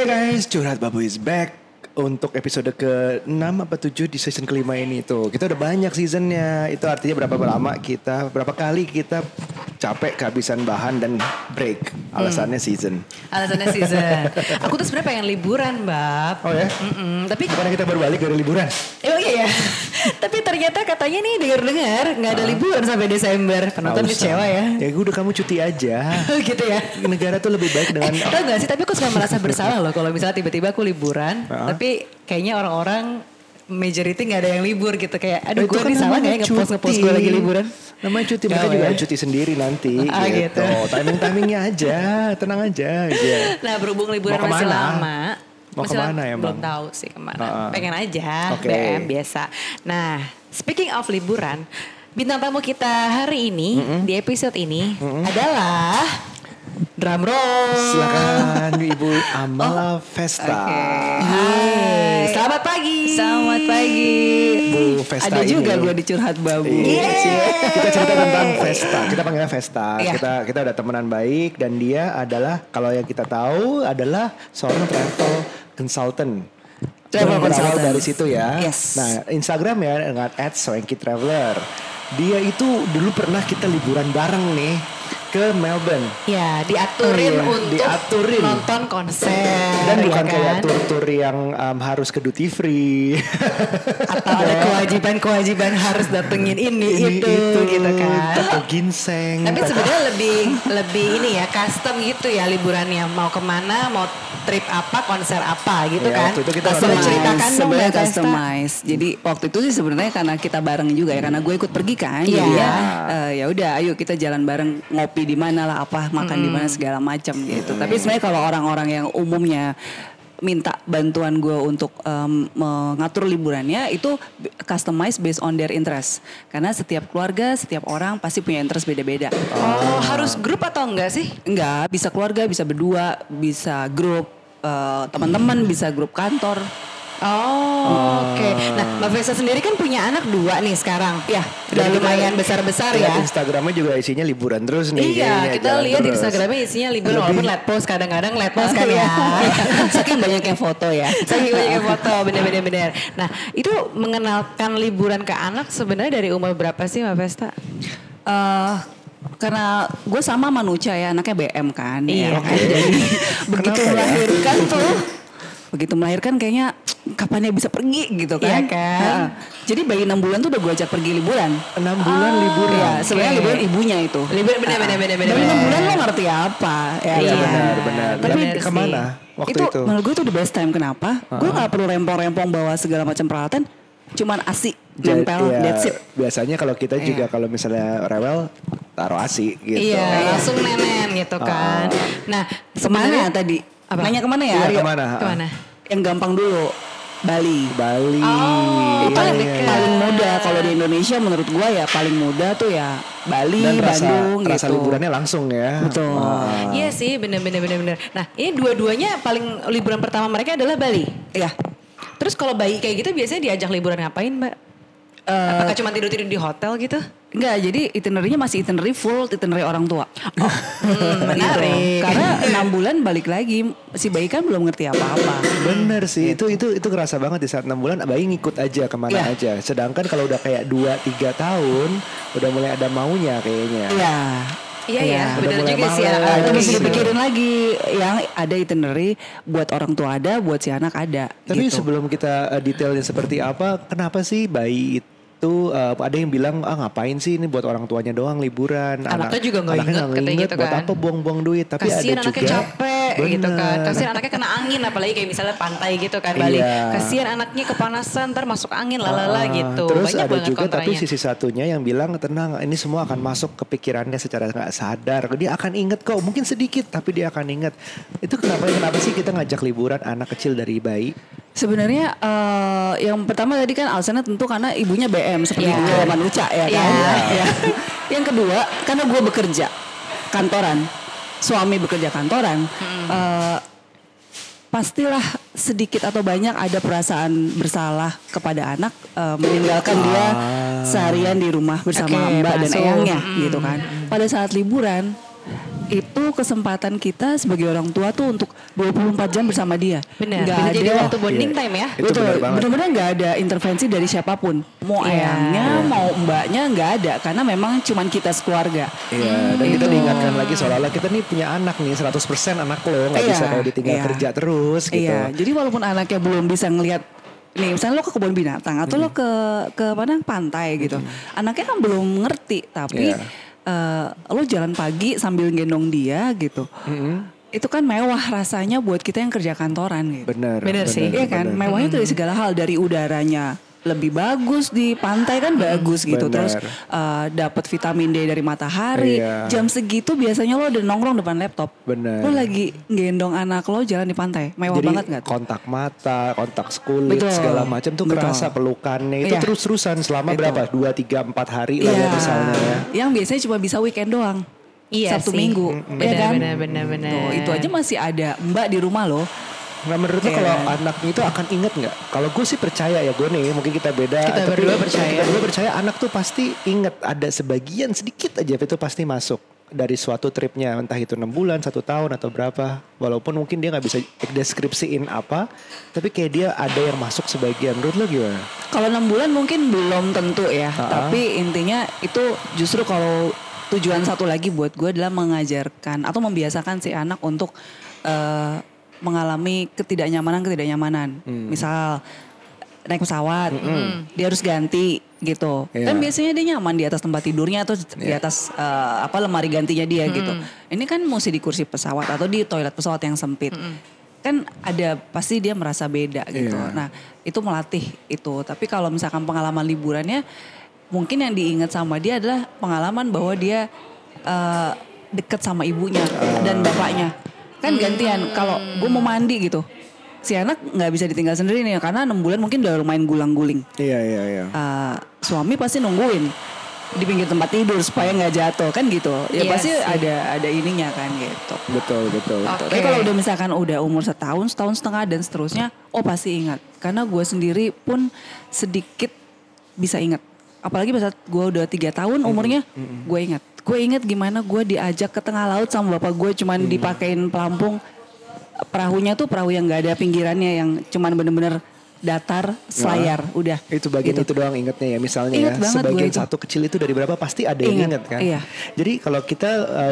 Hey guys, Curhat Babu is back untuk episode ke-6 apa 7 di season kelima ini tuh. Kita udah banyak seasonnya. Itu artinya berapa lama kita, berapa kali kita capek kehabisan bahan dan break. Alasannya season. Alasannya season. Aku tuh sebenarnya pengen liburan, Bab. Oh ya? Mm-mm, tapi Bukannya kita baru balik dari liburan? Emang iya ya. Tapi ternyata katanya nih dengar-dengar nggak ada liburan sampai Desember. Penonton kecewa ya. Ya udah kamu cuti aja. gitu ya. Negara tuh lebih baik dengan Eh, tau gak sih tapi aku suka merasa bersalah loh kalau misalnya tiba-tiba aku liburan tapi kayaknya orang-orang majority nggak ada yang libur gitu kayak aduh Itu gue kan salah nggak ya ngepost ngepost cuti. gue lagi liburan Namanya cuti, mereka Oh, juga ya. cuti sendiri nanti Ah, gitu. gitu. Timing-timingnya aja, tenang aja. Gitu. nah berhubung liburan masih lama Mau masih ke mana emang? belum tahu sih ke mana ah. pengen aja Oke. BM biasa nah speaking of liburan bintang tamu kita hari ini di episode ini adalah drum roll Silakan Ibu Amala Vesta. Hai, selamat pagi. Selamat pagi. Bu Vesta Ada juga ini. gue di curhat babu. Iya. Kita cerita tentang Vesta. Kita panggilnya Vesta. Iya. Kita kita udah temenan baik dan dia adalah kalau yang kita tahu adalah seorang travel consultant. Travel Berawal consultant. dari situ ya. Yes. Nah, Instagram ya dengan @swanky_traveler. Dia itu dulu pernah kita liburan bareng nih ke Melbourne. Ya, diaturin Oh, iya. untuk Diaturin. nonton konser. Dan ya bukan kayak kan? tur-tur yang um, harus ke duty free. Atau ada kewajiban-kewajiban harus datengin ini, Ini itu, gitu kan. Toko ginseng. Tapi sebenarnya lebih lebih ini ya custom gitu ya liburannya mau ke mana mau trip apa konser apa gitu Iya, kan. waktu itu kita customize. ceritakan dong Mbak customize. Jadi waktu itu sih sebenarnya karena kita bareng juga ya karena gue ikut pergi kan. Iya. Jadi ya eh, ya udah ayo kita jalan bareng ngopi di mana lah apa makan di mana segala macam gitu. Tapi sebenarnya kalau orang-orang yang umumnya minta bantuan gue untuk em, mengatur liburannya itu customize based on their interest karena setiap keluarga setiap orang pasti punya interest beda-beda Oh, harus grup atau enggak sih? Enggak, bisa keluarga, bisa berdua, bisa grup eh, teman-teman, bisa grup kantor. Oh, oke. Nah, Mbak Vesta sendiri kan punya anak dua nih sekarang. Ya, udah lumayan besar-besar ya. Instagramnya juga isinya liburan terus nih. Iya, kayaknya, kita lihat di terus. Instagramnya isinya libur Lebih- walaupun let post kadang-kadang let post kan ya. Saking banyaknya foto ya. Saking banyaknya foto, bener-bener bener. Nah, itu mengenalkan liburan ke anak sebenarnya dari umur berapa sih Mbak Vesta? Eh, karena gue sama Manuca ya, anaknya BM kan. Iya. ya kan? Jadi begitu ya? melahirkan tuh, begitu melahirkan kayaknya kapan dia bisa pergi gitu kan. Iya kan? Heeh. Jadi bayi 6 bulan tuh udah gue ajak pergi liburan. Enam bulan liburan. Iya, sebenarnya Oke. liburan ibunya itu. Libur bener bener bener bener. Bayi 6 bener. bulan lo ngerti apa? Ya, Iya Iya. benar benar. Tapi bener ke mana waktu itu? itu, menurut gue itu the best time kenapa? Gue nggak perlu rempong-rempong bawa segala macam peralatan, cuman asi Ja- nempel, iya, that's it. Biasanya kalau kita juga kalau misalnya rewel taruh asi gitu. Iya, langsung nenen gitu kan. Nah, Ke mana sebenarnya tadi? Apa? Nanya ke mana ya? Iya, ke mana? Ke mana? Yang gampang dulu, Bali. Bali. Oh, Iya, paling iya, dekat. iya. Paling mudah kalau di Indonesia menurut gue ya paling mudah tuh ya Bali, Dan rasa Bandung rasa gitu. liburannya langsung ya. Betul. Ah. Iya sih, bener bener bener bener. Nah, ini dua-duanya paling liburan pertama mereka adalah Bali. Ya. Terus kalau bayi kayak gitu biasanya diajak liburan ngapain, Mbak? Eh, Apakah cuma tidur-tidur di hotel gitu? Enggak, jadi itinerary masih itinerary full, itinerary orang tua. Hmm, menarik. Gitu. Karena enam bulan balik lagi, si bayi kan belum ngerti apa-apa. Bener sih, itu itu itu kerasa banget di saat enam bulan bayi ngikut aja ke mana Iya. aja. Sedangkan kalau udah kayak 2 3 tahun, udah mulai ada maunya kayaknya. Iya. Iya ya, bener mulai juga sih anak-anak Itu mesti gitu. dipikirin lagi yang ada itinerary buat orang tua ada, buat si anak ada. Tapi gitu. sebelum kita uh, detailnya seperti apa, kenapa sih bayi itu uh, ada yang bilang ah ngapain sih ini buat orang tuanya doang liburan. Anaknya juga nggak inget, katanya inget, gitu buat kan. apa buang-buang duit. Tapi Kasian ada anaknya juga capek gitu kan. Bener. Kasian anaknya kena angin apalagi kayak misalnya pantai gitu kan Bali. Iya. Kasian anaknya kepanasan ntar masuk angin lalala Ah, gitu. Terus Banyak ada juga tapi kontranya. sisi satunya yang bilang tenang ini semua akan masuk ke pikirannya secara nggak sadar. Dia akan inget kok mungkin sedikit tapi dia akan inget. Itu kenapa kenapa sih kita ngajak liburan anak kecil dari bayi? Sebenarnya eh, yang pertama tadi kan alasannya tentu karena ibunya BM seperti Iya. gue manusia ya kan. Iya. Ya. yang kedua karena gue bekerja kantoran, suami bekerja kantoran, eh, pastilah sedikit atau banyak ada perasaan bersalah kepada anak eh, meninggalkan dia seharian di rumah bersama Oke, mbak dan eyangnya gitu kan. Pada saat liburan itu kesempatan kita sebagai orang tua tuh untuk 24 jam bersama dia. Benar. Nggak Bisa jadi ada- waktu bonding Iya. time ya. Itu Betul, benar banget. benar-benar nggak ada intervensi dari siapa pun. Mau Iya. ayahnya, mau mbaknya nggak ada karena memang cuman kita sekeluarga. Iya, dan kita Gitu. diingatkan lagi seolah-olah kita nih punya anak nih 100% anak lo nggak Iya, bisa kayak ditinggal iya. kerja terus gitu. Iya, jadi walaupun anaknya belum bisa ngelihat nih misalnya lo ke kebun binatang atau lo ke ke mana pantai gitu. Anaknya kan belum ngerti tapi Iya. Eh, lo jalan pagi sambil gendong dia gitu. Itu kan mewah rasanya buat kita yang kerja kantoran gitu. Bener. Bener sih. Iya kan, mewahnya tuh dari segala hal dari udaranya lebih bagus di pantai kan bagus gitu Bener. terus eh, dapat vitamin D dari matahari Iya. jam segitu biasanya lo udah nongkrong depan laptop Bener. lo lagi gendong anak lo jalan di pantai mewah Jadi banget nggak tuh? kontak mata, kontak kulit, Betul. segala macam tuh Betul. kerasa pelukannya itu Iya. terus-terusan selama Betul. berapa? Dua, tiga, empat hari lah ya Iya. misalnya ya. Yang biasanya cuma bisa weekend doang. Iya Sabtu sih. Minggu, Benar, ya kan? benar, benar, benar. Tuh, itu aja masih ada Mbak di rumah loh. Nah menurut lo Iya. kalau anaknya itu akan inget nggak? Kalau gue sih percaya ya gue nih mungkin kita beda. Kita tapi berdua percaya. Kita berdua percaya anak tuh pasti inget ada sebagian sedikit aja itu pasti masuk dari suatu tripnya entah itu enam bulan satu tahun atau berapa walaupun mungkin dia nggak bisa deskripsiin apa tapi kayak dia ada yang masuk sebagian menurut lo gimana? Kalau enam bulan mungkin belum tentu ya, Ha-ha. tapi intinya itu justru kalau tujuan satu lagi buat gue adalah mengajarkan atau membiasakan si anak untuk eh, mengalami ketidaknyamanan ketidaknyamanan. Hmm. Misal naik pesawat, dia harus ganti gitu. Iya. Kan biasanya dia nyaman di atas tempat tidurnya atau di atas eh, apa lemari gantinya dia gitu. Ini kan mesti di kursi pesawat atau di toilet pesawat yang sempit. Kan ada pasti dia merasa beda gitu. Iya. Nah, itu melatih itu. Tapi kalau misalkan pengalaman liburannya mungkin yang diingat sama dia adalah pengalaman bahwa dia eh, deket sama ibunya dan bapaknya. Kan gantian kalau gue mau mandi gitu. Si anak nggak bisa ditinggal sendiri nih karena enam bulan mungkin udah lumayan gulang-guling. Iya iya iya. Eh, suami pasti nungguin di pinggir tempat tidur supaya nggak jatuh kan gitu. Ya Iya pasti sih. ada ada ininya kan gitu. Betul betul. Oke. Tapi kalau udah misalkan udah umur setahun, setahun setengah dan seterusnya, oh pasti ingat. Karena gue sendiri pun sedikit bisa ingat. Apalagi saat gue udah tiga tahun umurnya, gue ingat. Gue ingat gimana gue diajak ke tengah laut sama bapak gue cuman dipakein pelampung. Perahunya tuh perahu yang gak ada pinggirannya yang cuman bener-bener datar, selayar, udah. Itu bagian Gitu. itu doang ingetnya ya misalnya Ingat ya sebagian satu kecil itu dari berapa pasti ada yang Ingat, inget kan. iya. Jadi kalau kita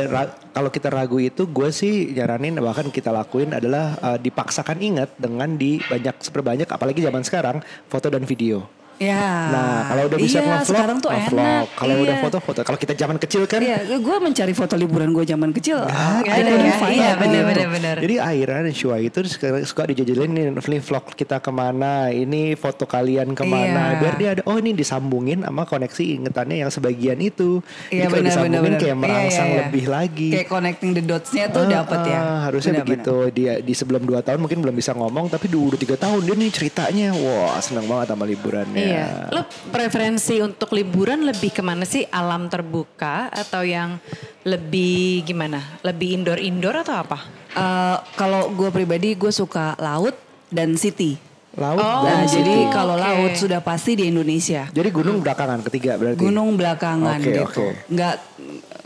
ra- kalau kita ragu itu gue sih nyaranin bahkan kita lakuin adalah eh, dipaksakan ingat dengan di banyak seperbanyak apalagi zaman sekarang foto dan video. Ya. Nah kalau udah bisa iya, ngevlog, sekarang tuh ngevlog. enak. Kalau udah iya. foto-foto. Kalau kita zaman kecil kan Iya, gue mencari foto liburan gue zaman kecil. Nggak ada ya? Iya, benar, benar, benar. Jadi Aira dan Shua itu suka, suka dijajalin nih ini vlog kita ke mana, ini foto kalian ke mana, Iya. biar dia ada oh ini disambungin sama koneksi ingetannya yang sebagian itu. Iya Jadi kalau disambungin benar. kayak merangsang Iya, iya, iya. lebih lagi. Kayak connecting the dots-nya tuh Ah, dapat ya. ah, harusnya Benar, begitu. Dia di sebelum 2 tahun mungkin belum bisa ngomong, tapi udah tiga tahun dia nih ceritanya, wah seneng banget sama liburannya. Iya. Lo preferensi untuk liburan lebih ke mana sih? Alam terbuka atau yang lebih gimana? Lebih indoor-indoor atau apa? Eh, kalau gue pribadi gue suka laut dan city. Laut Oh, dan Nah, jadi kalau oke. laut sudah pasti di Indonesia. Jadi gunung belakangan ketiga berarti. Gunung belakangan Oke, gitu. oke. Nggak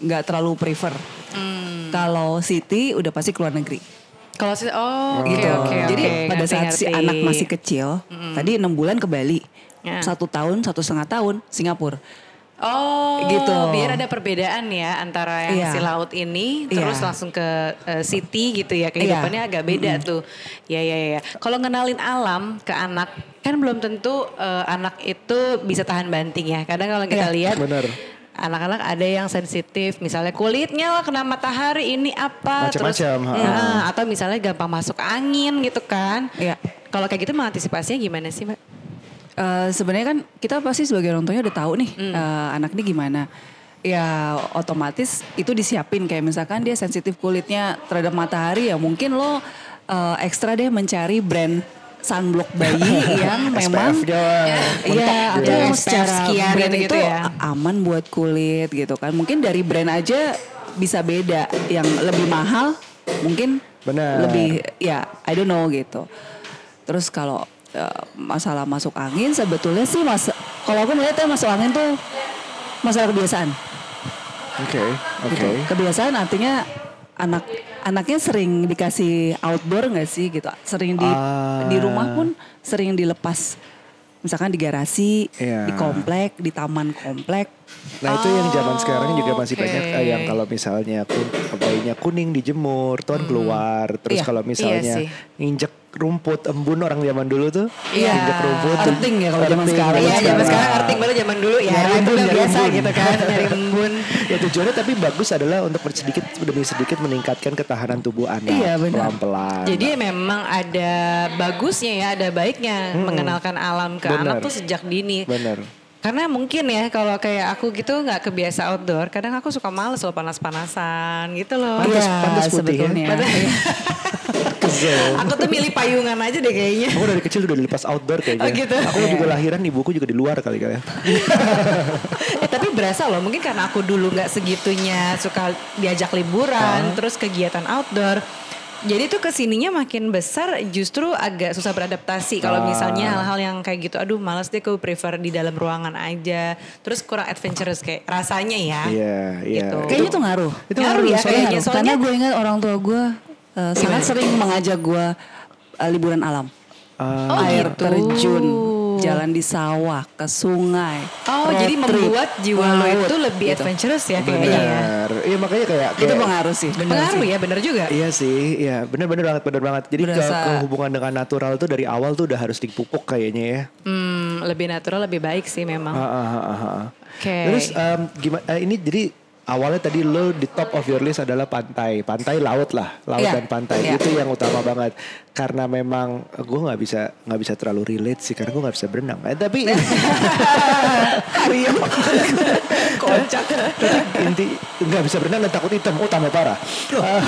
nggak terlalu prefer. Hmm. Kalau city udah pasti keluar negeri. Kalau oh oke gitu. oke Jadi oke, pada ngerti, saat si ngerti. anak masih kecil, tadi enam bulan ke Bali, Ya. satu tahun, satu setengah tahun Singapura. Oh, Gitu. Biar ada perbedaan ya antara yang Iya. si laut ini terus Iya. langsung ke eh, city gitu ya. Kehidupannya agak beda tuh. Ya ya ya. Kalau ngenalin alam ke anak kan belum tentu eh, anak itu bisa tahan banting ya. Kadang kalau kita Iya, lihat bener. Anak-anak ada yang sensitif, misalnya kulitnya lah kena matahari ini apa, terus Macam-macam. Ya, atau misalnya gampang masuk angin gitu kan. Iya. Kalau kayak gitu mengantisipasinya gimana sih, Mbak? Eh, sebenarnya kan kita pasti sebagai orang tuanya udah tahu nih Hmm. eh, anak ini gimana. Ya otomatis itu disiapin kayak misalkan dia sensitif kulitnya terhadap matahari ya mungkin lo eh, ekstra deh mencari brand sunblock bayi yang memang Iya, mentok atau gitu. yang secara sekian brand gitu-gitu itu ya. aman buat kulit gitu kan. Mungkin dari brand aja bisa beda. Yang lebih mahal mungkin Benar. lebih ya I don't know gitu. Terus kalau eh, masalah masuk angin sebetulnya sih mas kalau aku melihatnya masuk angin tuh masalah kebiasaan. Oke, oke. Gitu. Kebiasaan artinya anak anaknya sering dikasih outdoor nggak sih gitu sering di Ah. di rumah pun sering dilepas misalkan di garasi Iya. di komplek di taman komplek Nah itu yang zaman sekarang juga masih oke. banyak eh, yang kalau misalnya kun, bayinya kuning dijemur, tuan keluar. Terus Iya, kalau misalnya iya injek rumput embun orang zaman dulu tuh, Iya. injek rumput. Earthing ya kalau zaman sekarang. Iya zaman sekarang arting baru zaman dulu ya. Nyari itu embun, nyari biasa embun. gitu kan nyari embun. Ya tujuannya tapi bagus adalah untuk sedikit demi sedikit meningkatkan ketahanan tubuh anak Iya, benar. pelan-pelan. Jadi memang ada bagusnya ya, ada baiknya mengenalkan alam ke Bener. anak tuh sejak dini. bener. Karena mungkin ya kalau kayak aku gitu nggak kebiasa outdoor, kadang aku suka males loh panas-panasan gitu loh. Pantes- Iya, pantes putih ya. sebetulnya Kesel. aku tuh milih payungan aja deh kayaknya. Aku dari kecil udah dilepas outdoor kayaknya. Oh, gitu? Aku juga lahiran ibuku juga di luar kali kali. eh, tapi berasa loh, mungkin karena aku dulu nggak segitunya suka diajak liburan, terus kegiatan outdoor. Jadi tuh ke sininya makin besar justru agak susah beradaptasi. Kalau Ah. misalnya hal-hal yang kayak gitu, aduh males deh aku prefer di dalam ruangan aja. Terus kurang adventurous kayak rasanya ya. Iya, iya. Gitu. kayaknya tuh ngaruh Itu Ngaruh ngaruh, ya soalnya kayaknya. Karena Soalnya gue ingat orang tua gue uh, sangat sering mengajak gue uh, liburan alam. Ah, Oh, Air gitu. terjun, jalan di sawah, ke sungai. Oh road jadi trip, membuat jiwa lo itu lebih gitu. adventurous ya kayaknya ya. bener. Iya makanya kayak, Itu kayak pengaruh sih, benar Pengaruh sih. ya bener juga. Iya sih, iya bener-bener banget, bener banget. Jadi Berasa- ke hubungan dengan natural tuh dari awal tuh udah harus dipupuk kayaknya ya. Hmm, lebih natural lebih baik sih memang. Ah, ah, ah, ah, ah. Oke. Terus gimana? ini jadi awalnya tadi lo di top of your list adalah pantai, pantai laut lah, laut Iya, dan pantai iya. itu yang utama banget. Karena memang gue nggak bisa nggak bisa terlalu relate sih karena gue nggak bisa berenang. Eh, tapi kocak. Tapi inti nggak bisa berenang dan takut hitam. Oh tambah parah. Ah,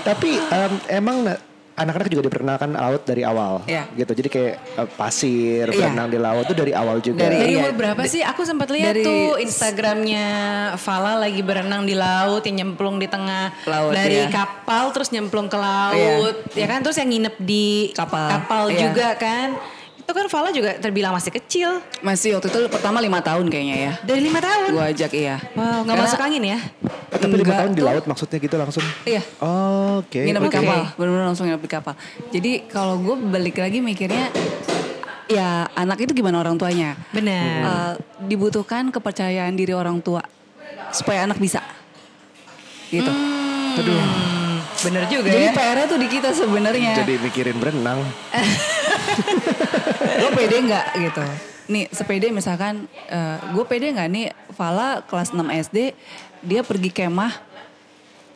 tapi em, emang anak-anak juga diperkenalkan laut dari awal, Iya. gitu. Jadi kayak eh, pasir, Iya. berenang di laut tuh dari awal juga. Dari- Dari Iya. umur berapa sih? Aku sempat lihat Dari- tuh Instagramnya Fala lagi berenang di laut, yang nyemplung di tengah Laut, dari iya. kapal terus nyemplung ke laut, ya kan? Terus yang nginep di Kapal, iya. juga kan? Itu kan Fala juga terbilang masih kecil, Masih waktu itu pertama lima tahun kayaknya ya. dari lima tahun. Gue ajak iya. Wow, nggak Karena- masuk angin ya? Eh, tapi lima tahun di tuh. laut maksudnya gitu langsung. Iya. Oh, Oke. Nginep di kapal, benar-benar langsung nginep di kapal. Jadi kalau gue balik lagi mikirnya, ya anak itu gimana orang tuanya. Benar. Eh, dibutuhkan kepercayaan diri orang tua supaya anak bisa, gitu. Aduh. Hmm, bener juga Jadi ya. PR-nya tuh di kita sebenarnya. Jadi mikirin berenang. Gue pede nggak gitu. Nih sepede misalkan, gue pede nggak nih Fala kelas 6 SD dia pergi kemah,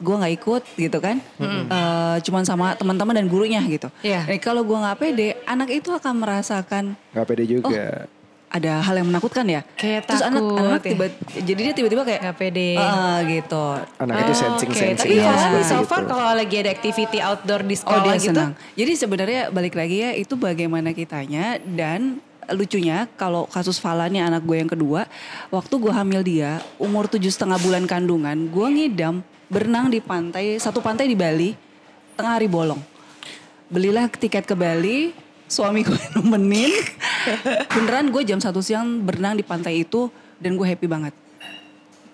gue nggak ikut gitu kan, Eh, cuman sama teman-teman dan gurunya gitu. Iya. Nih kalau gue nggak pede, anak itu akan merasakan Gak pede juga. Ada hal yang menakutkan ya. Kayak Terus anak takut anak ya. tiba, jadi dia tiba-tiba kayak Nggak pede. "Ah," gitu. Anak itu Oh, sensing oke. sensing. Tapi Iya, Fala nih seperti so far itu. kalau lagi ada activity outdoor di Oh sekolah dia gitu. senang. Jadi sebenarnya balik lagi ya itu bagaimana kitanya dan lucunya kalau kasus Fala nih anak gue yang kedua, waktu gue hamil dia umur tujuh setengah bulan kandungan, gue ngidam berenang di pantai satu pantai di Bali tengah hari bolong. Belilah tiket ke Bali, suami gue nemenin. Beneran gue jam satu siang berenang di pantai itu dan gue happy banget.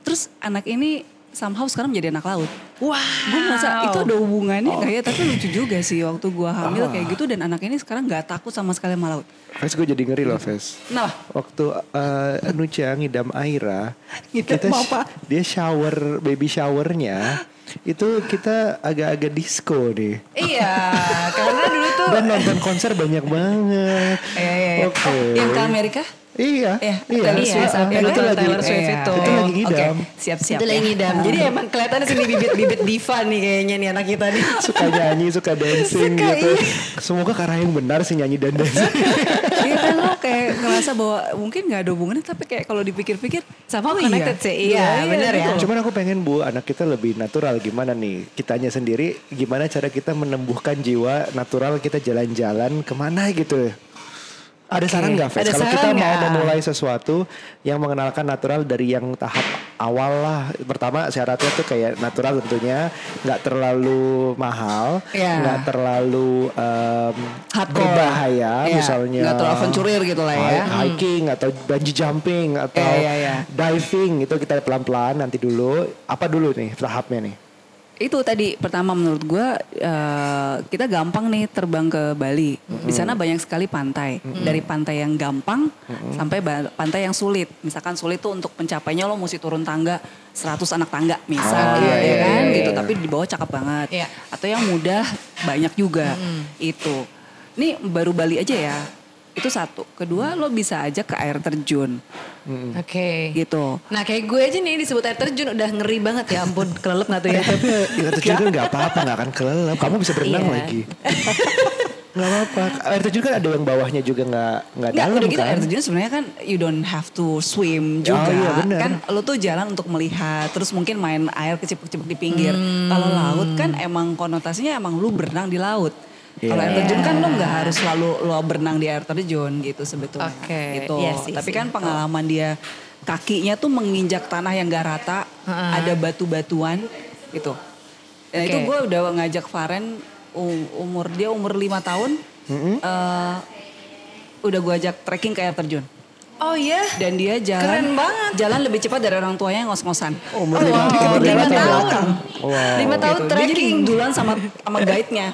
Terus anak ini somehow sekarang menjadi anak laut. Wah. Gue merasa itu ada hubungannya nggak ya? Tapi lucu juga sih waktu gue hamil kayak gitu dan anak ini sekarang nggak takut sama sekali sama laut. Fes gue jadi ngeri loh Fes. Kenapa? Waktu uh, Nucha ngidam Aira, Ngidam kita apa? dia shower baby showernya itu kita agak-agak disco nih. Iya, karena dulu tuh Dan nonton konser banyak banget. Iya, iya, iya. Oke. Oh, yang ke Amerika? Iya, Iya, iya, Taylor Iya, Swift. sampai Yang nonton itu lagi- Taylor Swift iya. itu. Itu lagi ngidam. Oke, siap-siap itu lagi ya. ngidam. Jadi emang kelihatan sini bibit-bibit diva nih kayaknya nih anak kita nih. suka nyanyi, suka dancing Suka, gitu. iya. Semoga karena yang benar sih nyanyi dan dancing. Iya kan lo kayak ngerasa bahwa mungkin nggak ada hubungannya tapi kayak kalau dipikir-pikir Sama oh connected sih. Iya, benar ya. betul. Cuman aku pengen bu anak kita lebih natural gimana nih kitanya sendiri gimana cara kita menumbuhkan jiwa natural kita jalan-jalan ke mana gitu. Ada saran nggak Fes? Kalau kita mau nggak? memulai sesuatu yang mengenalkan natural dari yang tahap awal lah. Pertama syaratnya tuh kayak natural tentunya nggak terlalu mahal, Iya. nggak terlalu em, Hardcore. berbahaya, Iya, misalnya nggak terlalu aventurir gitu lah ya. hi- hiking atau bungee jumping atau Iya, iya, iya. diving itu kita pelan-pelan nanti dulu. Apa dulu nih tahapnya nih? Itu tadi pertama menurut gue uh, kita gampang nih terbang ke Bali. Di sana banyak sekali pantai. Dari pantai yang gampang sampai pantai yang sulit. Misalkan sulit tuh untuk mencapainya lo mesti turun tangga 100 anak tangga misal Oh, iya, ya iya, kan iya, gitu. iya. Tapi di bawah cakep banget. Iya. Atau yang mudah banyak juga. Itu. Ini baru Bali aja ya. Itu satu. Kedua lo bisa aja ke air terjun Oke. gitu. Nah kayak gue aja nih disebut air terjun udah ngeri banget ya ampun kelelep gak tuh ya. Tapi ya terjun kan nggak apa-apa, nggak akan kelelep. Kamu bisa berenang Iya. lagi. Nggak apa-apa. Air terjun kan ada yang bawahnya juga nggak nggak Nggak, dalam udah gitu kan. air terjun sebenarnya kan you don't have to swim juga. Oh, iya. Kan lo tuh jalan untuk melihat, terus mungkin main air kecipuk-cipuk di pinggir. Kalau laut kan emang konotasinya emang lu berenang di laut. Kalau Iya. air terjun kan lo nggak harus selalu lo berenang di air terjun gitu sebetulnya. Oke, Gitu. iya sih, Tapi kan pengalaman dia kakinya tuh menginjak tanah yang gak rata, Heeh. ada batu-batuan gitu. Nah itu Oke. gue udah ngajak Faren umur dia umur lima tahun. eh, udah gue ajak trekking ke air terjun Oh iya. dan dia jalan Keren banget. jalan lebih cepat dari orang tuanya yang ngos-ngosan. Umur Oh, lima, wow. umur Lima lima tahun tahun. belakang. Wow. Lima tahun Gitu. Dia jadi trekking. duluan sama sama guide-nya.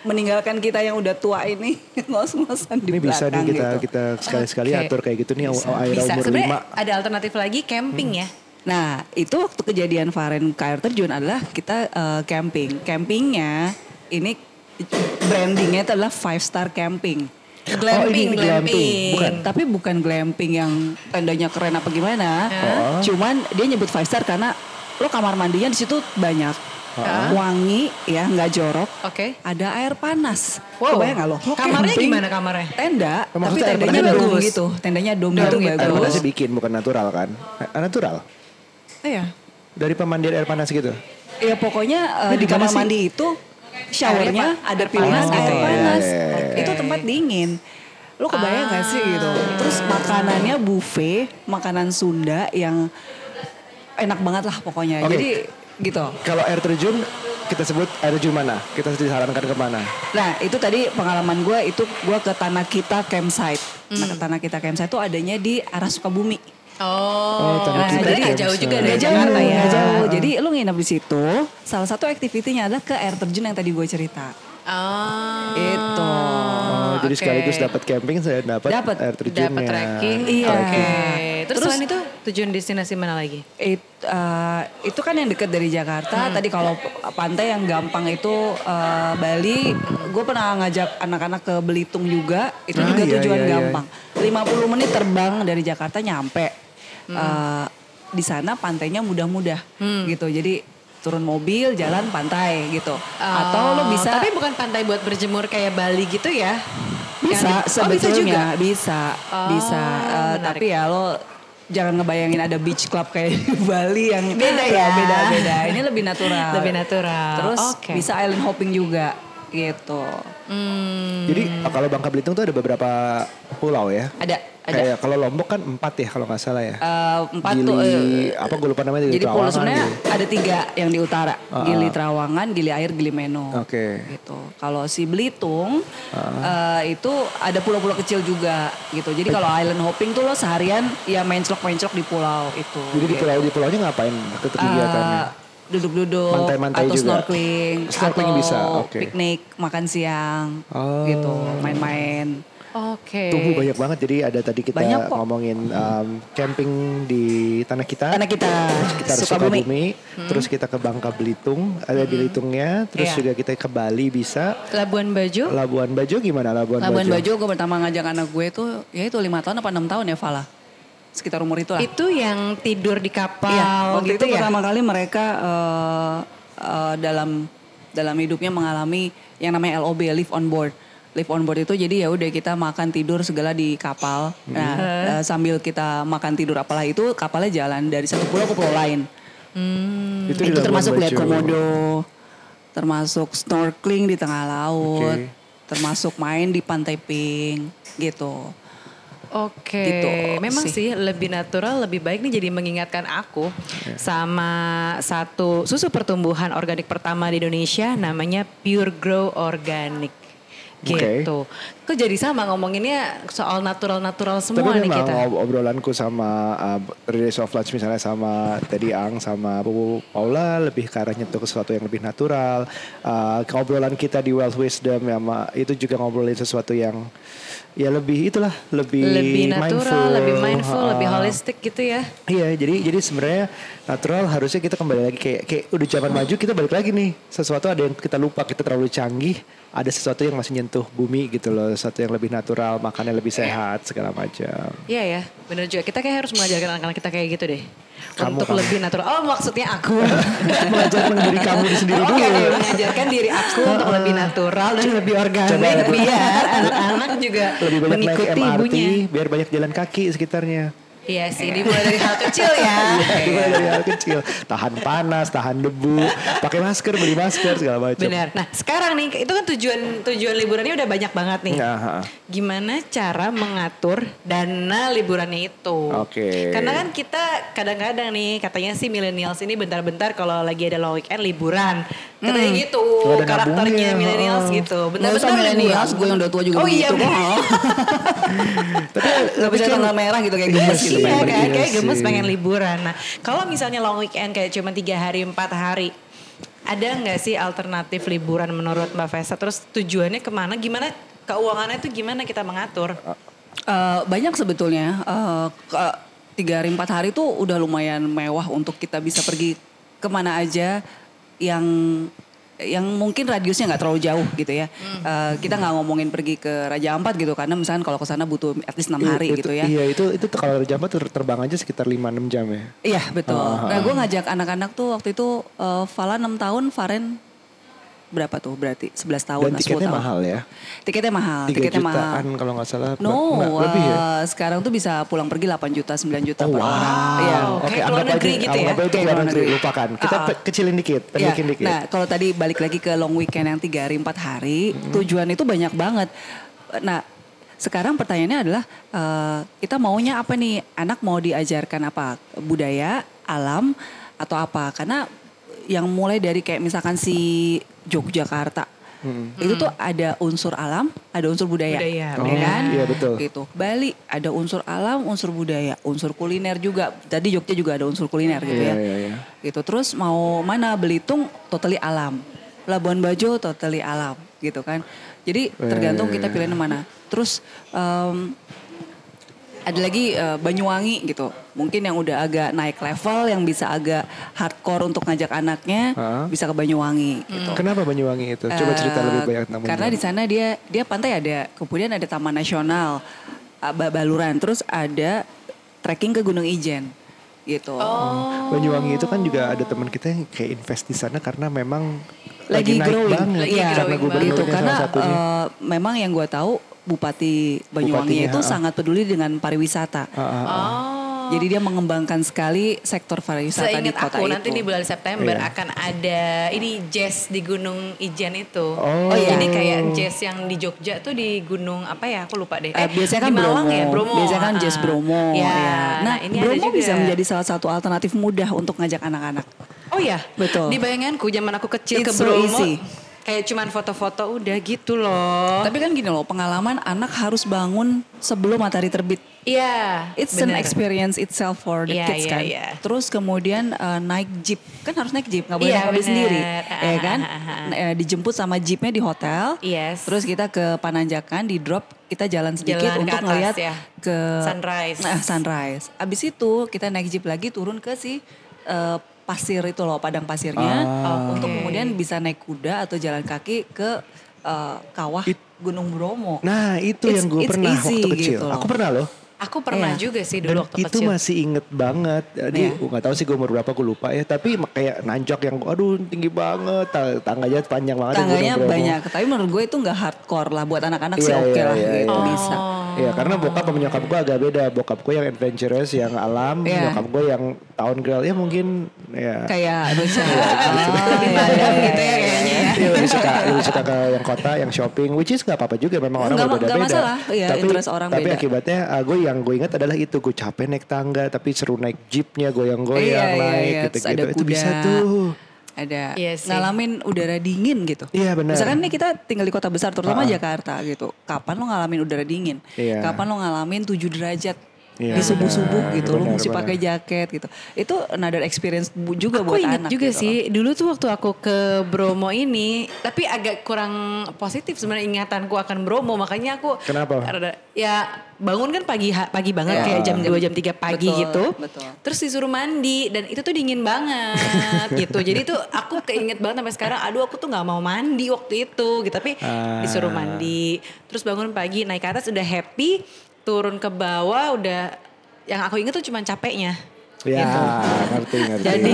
Meninggalkan kita yang udah tua ini ngos-ngosan di Ini bisa nih belakang kita gitu. kita sekali-sekali Oke. atur kayak gitu nih Bisa. air Bisa. umur lima. ada alternatif lagi camping ya. Nah, itu waktu kejadian Faren ke air terjun adalah kita eh, camping. Campingnya ini brandingnya itu adalah five star camping. Glamping, ini glamping. glamping. Bukan. Tapi bukan glamping yang tendanya keren apa gimana. Oh. Cuman dia nyebut five star karena lo kamar mandinya di situ banyak. Wangi ya nggak jorok. Oke. Ada air panas. Wow. Kebayang nggak lo? Lo Kamarnya camping, gimana kamarnya? Tenda, Oh, tapi maksudnya air tendanya dom bagus. gitu. Tendanya dom, Dom gitu. Air bagus. panasnya bikin bukan natural kan? Eh, Natural. Iya. Dari pemandian air panas gitu. Ya pokoknya uh, di kamar mandi itu showernya ada air pilihan panas air gitu ya. panas. Iya. Itu tempat dingin. Lo kebayang gak sih gitu? Terus makanannya buffet, makanan Sunda yang enak banget lah pokoknya. Oke. Jadi gitu. Kalau air terjun kita sebut air terjun mana? Kita disarankan ke mana? Nah itu tadi pengalaman gue itu gue ke Tanah Kita Campsite. Nah ke Tanah Kita Campsite itu adanya di arah Sukabumi. Oh, Tanah nah, Kita sebenarnya nggak jauh juga dari Nggak jauh, Jakarta ya. jauh. Jadi lu nginep di situ. Salah satu aktivitinya adalah ke air terjun yang tadi gue cerita. Oh, Itu. Oh, jadi oke. sekaligus dapat camping saya dapat Dapat. air terjunnya. Dapat trekking. Iya. Oke. Terus, Terus- selain itu tujuan destinasi mana lagi? It, uh, itu kan yang dekat dari Jakarta. Hmm. Tadi kalau pantai yang gampang itu uh, Bali. Gue pernah ngajak anak-anak ke Belitung juga. Itu Ah, juga iya, tujuan iya, iya. gampang. 50 menit terbang dari Jakarta nyampe. Hmm. Uh, di sana pantainya mudah-mudah Hmm. gitu. Jadi turun mobil, jalan pantai gitu. Atau lo Oh, bisa Tapi bukan pantai buat berjemur kayak Bali gitu ya? bisa Yang- oh, bisa juga. sebetulnya bisa Oh, bisa Uh, menarik. tapi ya lo jangan ngebayangin ada beach club kayak di Bali yang Beda ya. beda beda ini lebih natural Lebih natural. terus Oke. bisa island hopping juga gitu Hmm, Jadi kalau Bangka Belitung tuh ada beberapa pulau ya. ada ada Kayak kalau Lombok kan empat ya kalau nggak salah ya. Uh, empat Gili, tuh uh, apa gue lupa namanya jadi pulau sebenarnya gitu. ada tiga yang di utara Ah, Gili ah. Trawangan Gili Air Gili Meno Oke. gitu kalau si Belitung Ah. eh, itu ada pulau-pulau kecil juga gitu jadi kalau island hopping tuh lo seharian ya menclok-menclok di pulau itu Jadi di gitu. pulau di pulaunya ngapain ke kegiatannya? Eh, duduk-duduk atau juga? snorkeling Snorkeling atau bisa, oke. piknik makan siang Oh. gitu main-main Oke. Tubuh banyak banget jadi ada tadi kita Banyak kok. ngomongin um, camping di tanah kita. karena kita kita Sukabumi Hmm. Sukabumi, terus kita ke Bangka Belitung, ada di Belitungnya, terus Iya. juga kita ke Bali bisa. Labuan Bajo? Labuan Bajo gimana Labuan, Labuan Bajo? Bajo gue pertama ngajak anak gue tuh ya itu lima tahun apa enam tahun ya Fala sekitar umur itu lah Itu yang tidur di kapal Iya, waktu gitu itu ya? pertama kali mereka eh, eh, dalam dalam hidupnya mengalami yang namanya LOB live on board. Live on board itu jadi ya udah kita makan tidur segala di kapal. Nah, eh, sambil kita makan tidur apalah itu kapalnya jalan dari satu pulau ke pulau lain. Hmm, Itu Itu, termasuk lihat komodo, termasuk snorkeling di tengah laut, Oke. termasuk main di pantai Pink gitu. Oke, Gitu memang sih. sih. lebih natural, lebih baik nih jadi mengingatkan aku sama satu susu pertumbuhan organik pertama di Indonesia namanya Pure Grow Organic. Gitu. Kok jadi sama ngomonginnya soal natural-natural semua Tapi nih memang kita. ob- obrolanku sama uh, Days of Lunch misalnya sama Teddy Ang sama Bu Paula lebih ke arah nyentuh ke sesuatu yang lebih natural. Uh, obrolan kita di Wealth Wisdom ya ma- itu juga ngobrolin sesuatu yang ya lebih itulah lebih lebih natural, mindful, lebih mindful, uh, lebih holistik gitu ya. Iya, jadi jadi sebenarnya natural harusnya kita kembali lagi kayak kayak udah zaman maju kita balik lagi nih. Sesuatu ada yang kita lupa, kita terlalu canggih, ada sesuatu yang masih nyentuh bumi gitu loh, sesuatu yang lebih natural, makannya lebih sehat segala macam. Iya ya, bener juga. Kita kayak harus mengajarkan anak-anak kita kayak gitu deh. Kamu, Untuk kamu. lebih natural. Oh maksudnya aku. Mengajarkan diri kamu di sendiri Oke, dulu. mengajarkan diri aku untuk lebih natural dan lebih organik biar anak-anak juga Lebih banyak naik mengikuti MRT, ibunya. biar banyak jalan kaki sekitarnya. Iya sih, dimulai dari hal kecil ya. Dimulai dari hal kecil, tahan panas, tahan debu, pakai masker, beli masker segala macam. Benar. Nah sekarang nih, itu kan tujuan tujuan liburannya udah banyak banget nih. Nah. Gimana cara mengatur dana liburannya itu? Oke. Karena kan kita kadang-kadang nih katanya sih millennials ini bentar-bentar kalau lagi ada long weekend liburan. Katanya gitu Nggak ada karakternya millennials oh. gitu. Nggak Bentar-bentar millennials, gue yang udah tua juga Oh iya, begitu. bener. Tapi Gak bisa tanggal merah gitu kayak gemes gitu. Iya pengen pergi. kayak gemes sih. pengen liburan. Nah, kalau misalnya long weekend kayak cuma tiga hari, empat hari, ada nggak sih alternatif liburan menurut Mbak Fesa? Terus tujuannya ke mana? Gimana keuangannya itu gimana kita mengatur? Eh, banyak sebetulnya. Eh, ke- tiga hari empat hari tuh udah lumayan mewah untuk kita bisa pergi ke mana aja yang yang mungkin radiusnya nggak terlalu jauh gitu ya. Eh, kita nggak ngomongin pergi ke Raja Ampat gitu karena misalnya kalau ke sana butuh at least enam hari Iya, gitu itu- ya. Iya itu itu kalau jambat ter- terbang aja sekitar 5-6 jam ya. Iya betul. Ah, ah, Nah gue ngajak anak-anak tuh waktu itu eh, Fala 6 tahun, Faren berapa tuh berarti 11 tahun Dan atau 10 tiketnya tahun. mahal ya. Tiketnya mahal, 3 tiketnya jutaan mahal. kalau nggak salah. No, Nggak, lebih ya. sekarang tuh bisa pulang pergi 8 juta, 9 juta Oh, per wow. orang. Iya. Kayak Oke, keluar anggap negeri aja, gitu ya? itu Kayak luar luar negeri, lupakan. Kita pe- kecilin dikit, Iya. pendekin dikit. Nah, kalau tadi balik lagi ke long weekend yang 3 hari 4 hari, Hmm. tujuan itu banyak banget. Nah, sekarang pertanyaannya adalah eh, kita maunya apa nih? Anak mau diajarkan apa? Budaya, alam atau apa? Karena yang mulai dari kayak misalkan si Yogyakarta Hmm. itu tuh ada unsur alam, ada unsur budaya, Budaya, ya Oh, kan? iya, betul. Gitu. Bali ada unsur alam, unsur budaya, unsur kuliner juga. Tadi Jogja juga ada unsur kuliner gitu Iya, ya. iya, iya. Gitu. Terus mau mana Belitung totally alam, Labuan Bajo totally alam, gitu kan? Jadi tergantung kita pilihan mana. Terus em, ada lagi eh, Banyuwangi gitu. Mungkin yang udah agak naik level, yang bisa agak hardcore untuk ngajak anaknya, Hah? bisa ke Banyuwangi gitu. Kenapa Banyuwangi itu? Coba cerita Eh, lebih banyak tentang Karena di sana dia dia pantai ada, kemudian ada Taman Nasional, uh, Ba- Baluran, terus ada trekking ke Gunung Ijen, gitu. Oh. Banyuwangi itu kan juga ada teman kita yang kayak invest di sana karena memang Lagi, naik growing, banget Lagi Iya, karena growing gubernurnya gitu. Karena salah satunya. uh, memang yang gue tahu Bupati Banyuwangi Bupatinya, itu ah. sangat peduli dengan pariwisata. Ah, ah, ah. Oh. Jadi dia mengembangkan sekali sektor pariwisata di Seingat kota aku itu. nanti di bulan September Iya. akan ada ini jazz di Gunung Ijen itu. Oh, iya. Jadi kayak jazz yang di Jogja tuh di gunung apa ya? Aku lupa deh. Eh, biasanya kan di Malang Bromo. ya, Bromo. Biasanya kan jazz Bromo. Ya. ya. Nah, ini ada Bromo juga. bisa menjadi salah satu alternatif mudah untuk ngajak anak-anak. Oh ya, Betul. Di bayanganku zaman aku kecil ke It's so Bromo, easy. Kayak cuman foto-foto udah gitu loh. Tapi kan gini loh, pengalaman anak harus bangun sebelum matahari terbit. Iya, It's an bener. experience itself for the Iya, kids iya, kan. iya. Terus kemudian eh, naik jeep, kan harus naik jeep, nggak boleh Iya, naik mobil sendiri, Ah, ya kan? ah, ah, ah. Eh, dijemput sama jeepnya di hotel. Yes. Terus kita ke Pananjakan, di drop, kita jalan sedikit Jalan untuk ngeliat ya. ke Sunrise. Nah, sunrise. Abis itu kita naik jeep lagi turun ke si eh, pasir itu loh, padang pasirnya, Ah. untuk Oke. kemudian bisa naik kuda atau jalan kaki ke eh, kawah It- Gunung Bromo. Nah itu It's- yang gue pernah easy waktu kecil. gitu loh. Aku pernah loh. Aku pernah Iya. juga sih Dan dulu waktu itu kecil. masih inget banget. Jadi Iya. nggak tahu sih gue umur berapa gue lupa ya. Tapi kayak nanjak yang aduh tinggi banget. Ta- Tangganya panjang banget. Tangganya banyak, tapi menurut gue itu nggak hardcore lah buat anak-anak Iya, sih oke iya, lah iya, gitu iya. bisa. Iya karena bokap sama nyokap gue agak beda. Bokap gue yang adventurous, yang alam. Iya. Nyokap gue yang town girl. Ya mungkin ya. Kayak Rusia. Lebih padam gitu ya kayaknya ya. Iya, lebih suka lebih suka ke yang kota, yang shopping, which is nggak apa-apa juga memang orang berbeda-beda. nggak masalah. Iya, tapi orang tapi beda. akibatnya uh, gue yang gue ingat adalah itu gue capek naik tangga, tapi seru naik jeepnya goyang-goyang Iya, iya, naik iya. Gitu-gitu. ada Itu bisa tuh. Ada Iya sih. ngalamin udara dingin gitu. Iya, benar. Misalkan nih kita tinggal di kota besar, terutama Ah. Jakarta gitu. Kapan lo ngalamin udara dingin? Iya. Kapan lo ngalamin 7 derajat Iya, di subuh-subuh gitu. lo benar, mesti pakai jaket gitu. Itu another experience juga Aku buat ingat anak juga gitu. sih, dulu tuh waktu aku ke Bromo ini, tapi agak kurang positif sebenarnya ingatanku akan Bromo, makanya aku Kenapa? rada- ya bangun kan pagi pagi banget Ya. kayak jam 2 jam 3 pagi Betul, gitu. betul. Terus disuruh mandi dan itu tuh dingin banget gitu. Jadi tuh aku keinget banget sampai sekarang, aduh aku tuh nggak mau mandi waktu itu gitu, tapi Ah. disuruh mandi. Terus bangun pagi naik ke atas udah happy, turun ke bawah udah yang aku inget tuh cuma capeknya. Ya, Gitu. ngerti ngerti. Jadi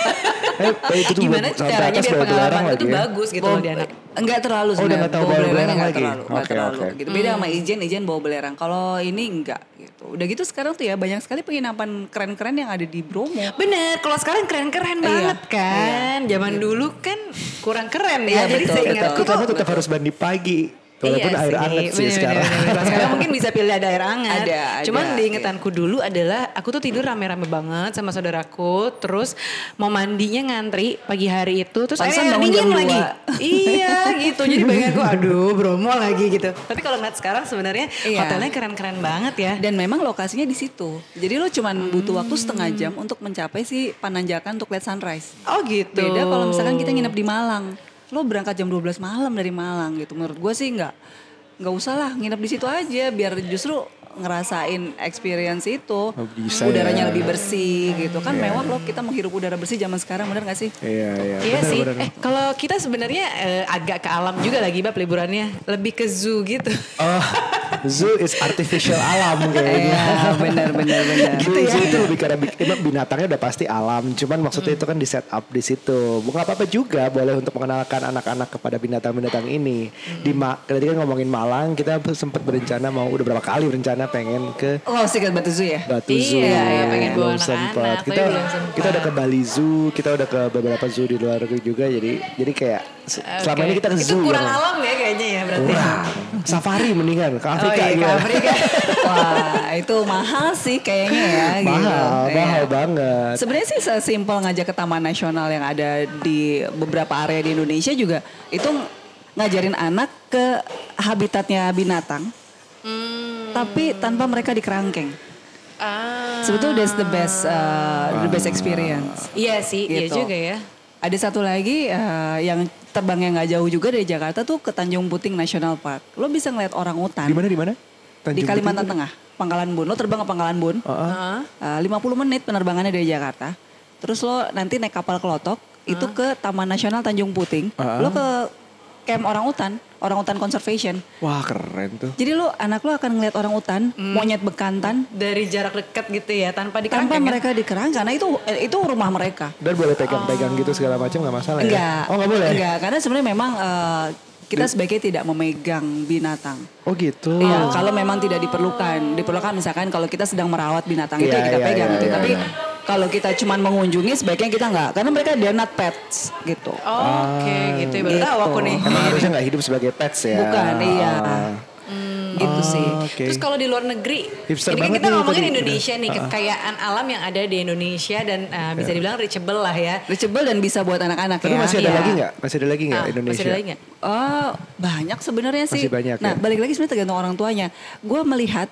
eh, itu tuh gimana caranya biar belerang pengalaman itu lagi ya? bagus gitu loh di anak. Enggak terlalu Oh, udah sebenarnya. tahu bawa belerang nggak lagi? terlalu, nggak Oke, terlalu oke. gitu. Beda sama Ijen, Ijen bawa belerang. Kalau ini enggak gitu. Udah gitu sekarang tuh ya banyak sekali penginapan keren-keren yang ada di Bromo. Bener, kalau sekarang keren-keren Iya, banget kan. Zaman dulu kan kurang keren ya. Iya, Jadi betul, seingatku Tapi kamu tetap harus mandi pagi. Walaupun Iya air sih, hangat sih bener, sekarang. bener, bener. Kalau sekarang mungkin bisa pilih ada air hangat. Ada, ada, Cuman di iya. dulu adalah aku tuh tidur rame-rame banget sama saudaraku. Terus mau mandinya ngantri pagi hari itu. Terus airnya bangun dingin lagi. iya gitu. Jadi bayanganku aduh Bromo lagi gitu. Tapi kalau ngeliat sekarang sebenarnya Iya. hotelnya keren-keren banget ya. Dan memang lokasinya di situ. Jadi lo cuman butuh waktu setengah jam untuk mencapai si Pananjakan untuk lihat sunrise. Oh gitu. Beda kalau misalkan kita nginep di Malang. Lo berangkat jam 12 malam dari Malang gitu. Menurut gue sih nggak nggak usah lah nginep di situ aja biar justru ngerasain experience itu. Oh, bisa Udaranya ya. lebih bersih gitu. Kan mewah loh kita menghirup udara bersih zaman sekarang bener gak sih? Iya, iya. Iya benar, sih. benar. Eh kalau kita sebenarnya eh, agak ke alam juga lagi bab liburannya, lebih ke zoo gitu. Oh, zoo is artificial alam kayaknya. Iya bener bener bener. gitu ya. itu lebih karena binatangnya udah pasti alam, cuman maksudnya itu kan di set up di situ. Bukan apa-apa juga boleh untuk mengenalkan anak-anak kepada binatang-binatang ini. Di Ma tadi kan ngomongin Malang, kita sempat berencana mau udah berapa kali berencana pengen ke Oh sih kan Batu Zoo ya? Batu Iya, Zoo. iya, pengen Belum tapi Kita kita udah ke Bali Zoo, kita udah ke beberapa zoo di luar negeri juga. Jadi jadi kayak se- selama ini kita ke Itu zoo. kurang ya. alam ya kayaknya ya berarti. Kurang. Safari mendingan ke Afrika oh iya, ke? Afrika. Wah itu mahal sih kayaknya ya. gitu. Mahal, Iya. mahal banget. Sebenarnya sih sesimpel ngajak ke taman nasional yang ada di beberapa area di Indonesia juga itu ngajarin anak ke habitatnya binatang, Hmm. tapi tanpa mereka di kerangkeng. Ah. Sebetulnya that's the best uh, the best experience. Iya sih, iya Gitu. juga ya. Ada satu lagi uh, yang terbangnya nggak jauh juga dari Jakarta tuh ke Tanjung Puting National Park. Lo bisa ngeliat orang hutan Di mana di mana? di Kalimantan Puting? Tengah, Pangkalan Bun. Lo terbang ke Pangkalan Bun. Heeh. Uh, 50 menit penerbangannya dari Jakarta. Terus lo nanti naik kapal kelotok itu ke Taman Nasional Tanjung Puting. Ah. Lo ke camp orang hutan, orang hutan conservation. Wah keren tuh. Jadi lo anak lo akan ngeliat orang hutan, monyet bekantan Dari jarak dekat gitu ya, tanpa tanpa dikerangkeng. ya? mereka dikerang karena itu itu rumah mereka. Dan boleh pegang-pegang gitu segala macam nggak masalah Enggak. ya? Oh nggak boleh? Enggak, karena sebenarnya memang eh, kita sebaiknya tidak memegang binatang. Oh gitu. Iya, kalau memang tidak diperlukan. Diperlukan misalkan kalau kita sedang merawat binatang itu Iya, ya kita iya, pegang iya, gitu. iya, Tapi iya. Kalau kita cuma mengunjungi sebaiknya kita enggak karena mereka they're not pets gitu. Oke, gitu ya. Gitu. tahu aku nih. Emang harusnya nggak hidup sebagai pets ya? Bukan, iya. Ah. Gitu sih. Oh, Oke. Terus kalau di luar negeri, Hipster ini kan kita nih ngomongin tadi. Indonesia nih, kekayaan alam yang ada di Indonesia dan uh, bisa dibilang reachable lah ya. Reachable dan bisa buat anak-anak Tapi ya. masih ada Iya. lagi nggak? Masih ada lagi nggak Ah, Indonesia? Masih ada lagi nggak? Oh, banyak sebenarnya sih. Masih banyak nah, ya? balik lagi sebenarnya tergantung orang tuanya. Gue melihat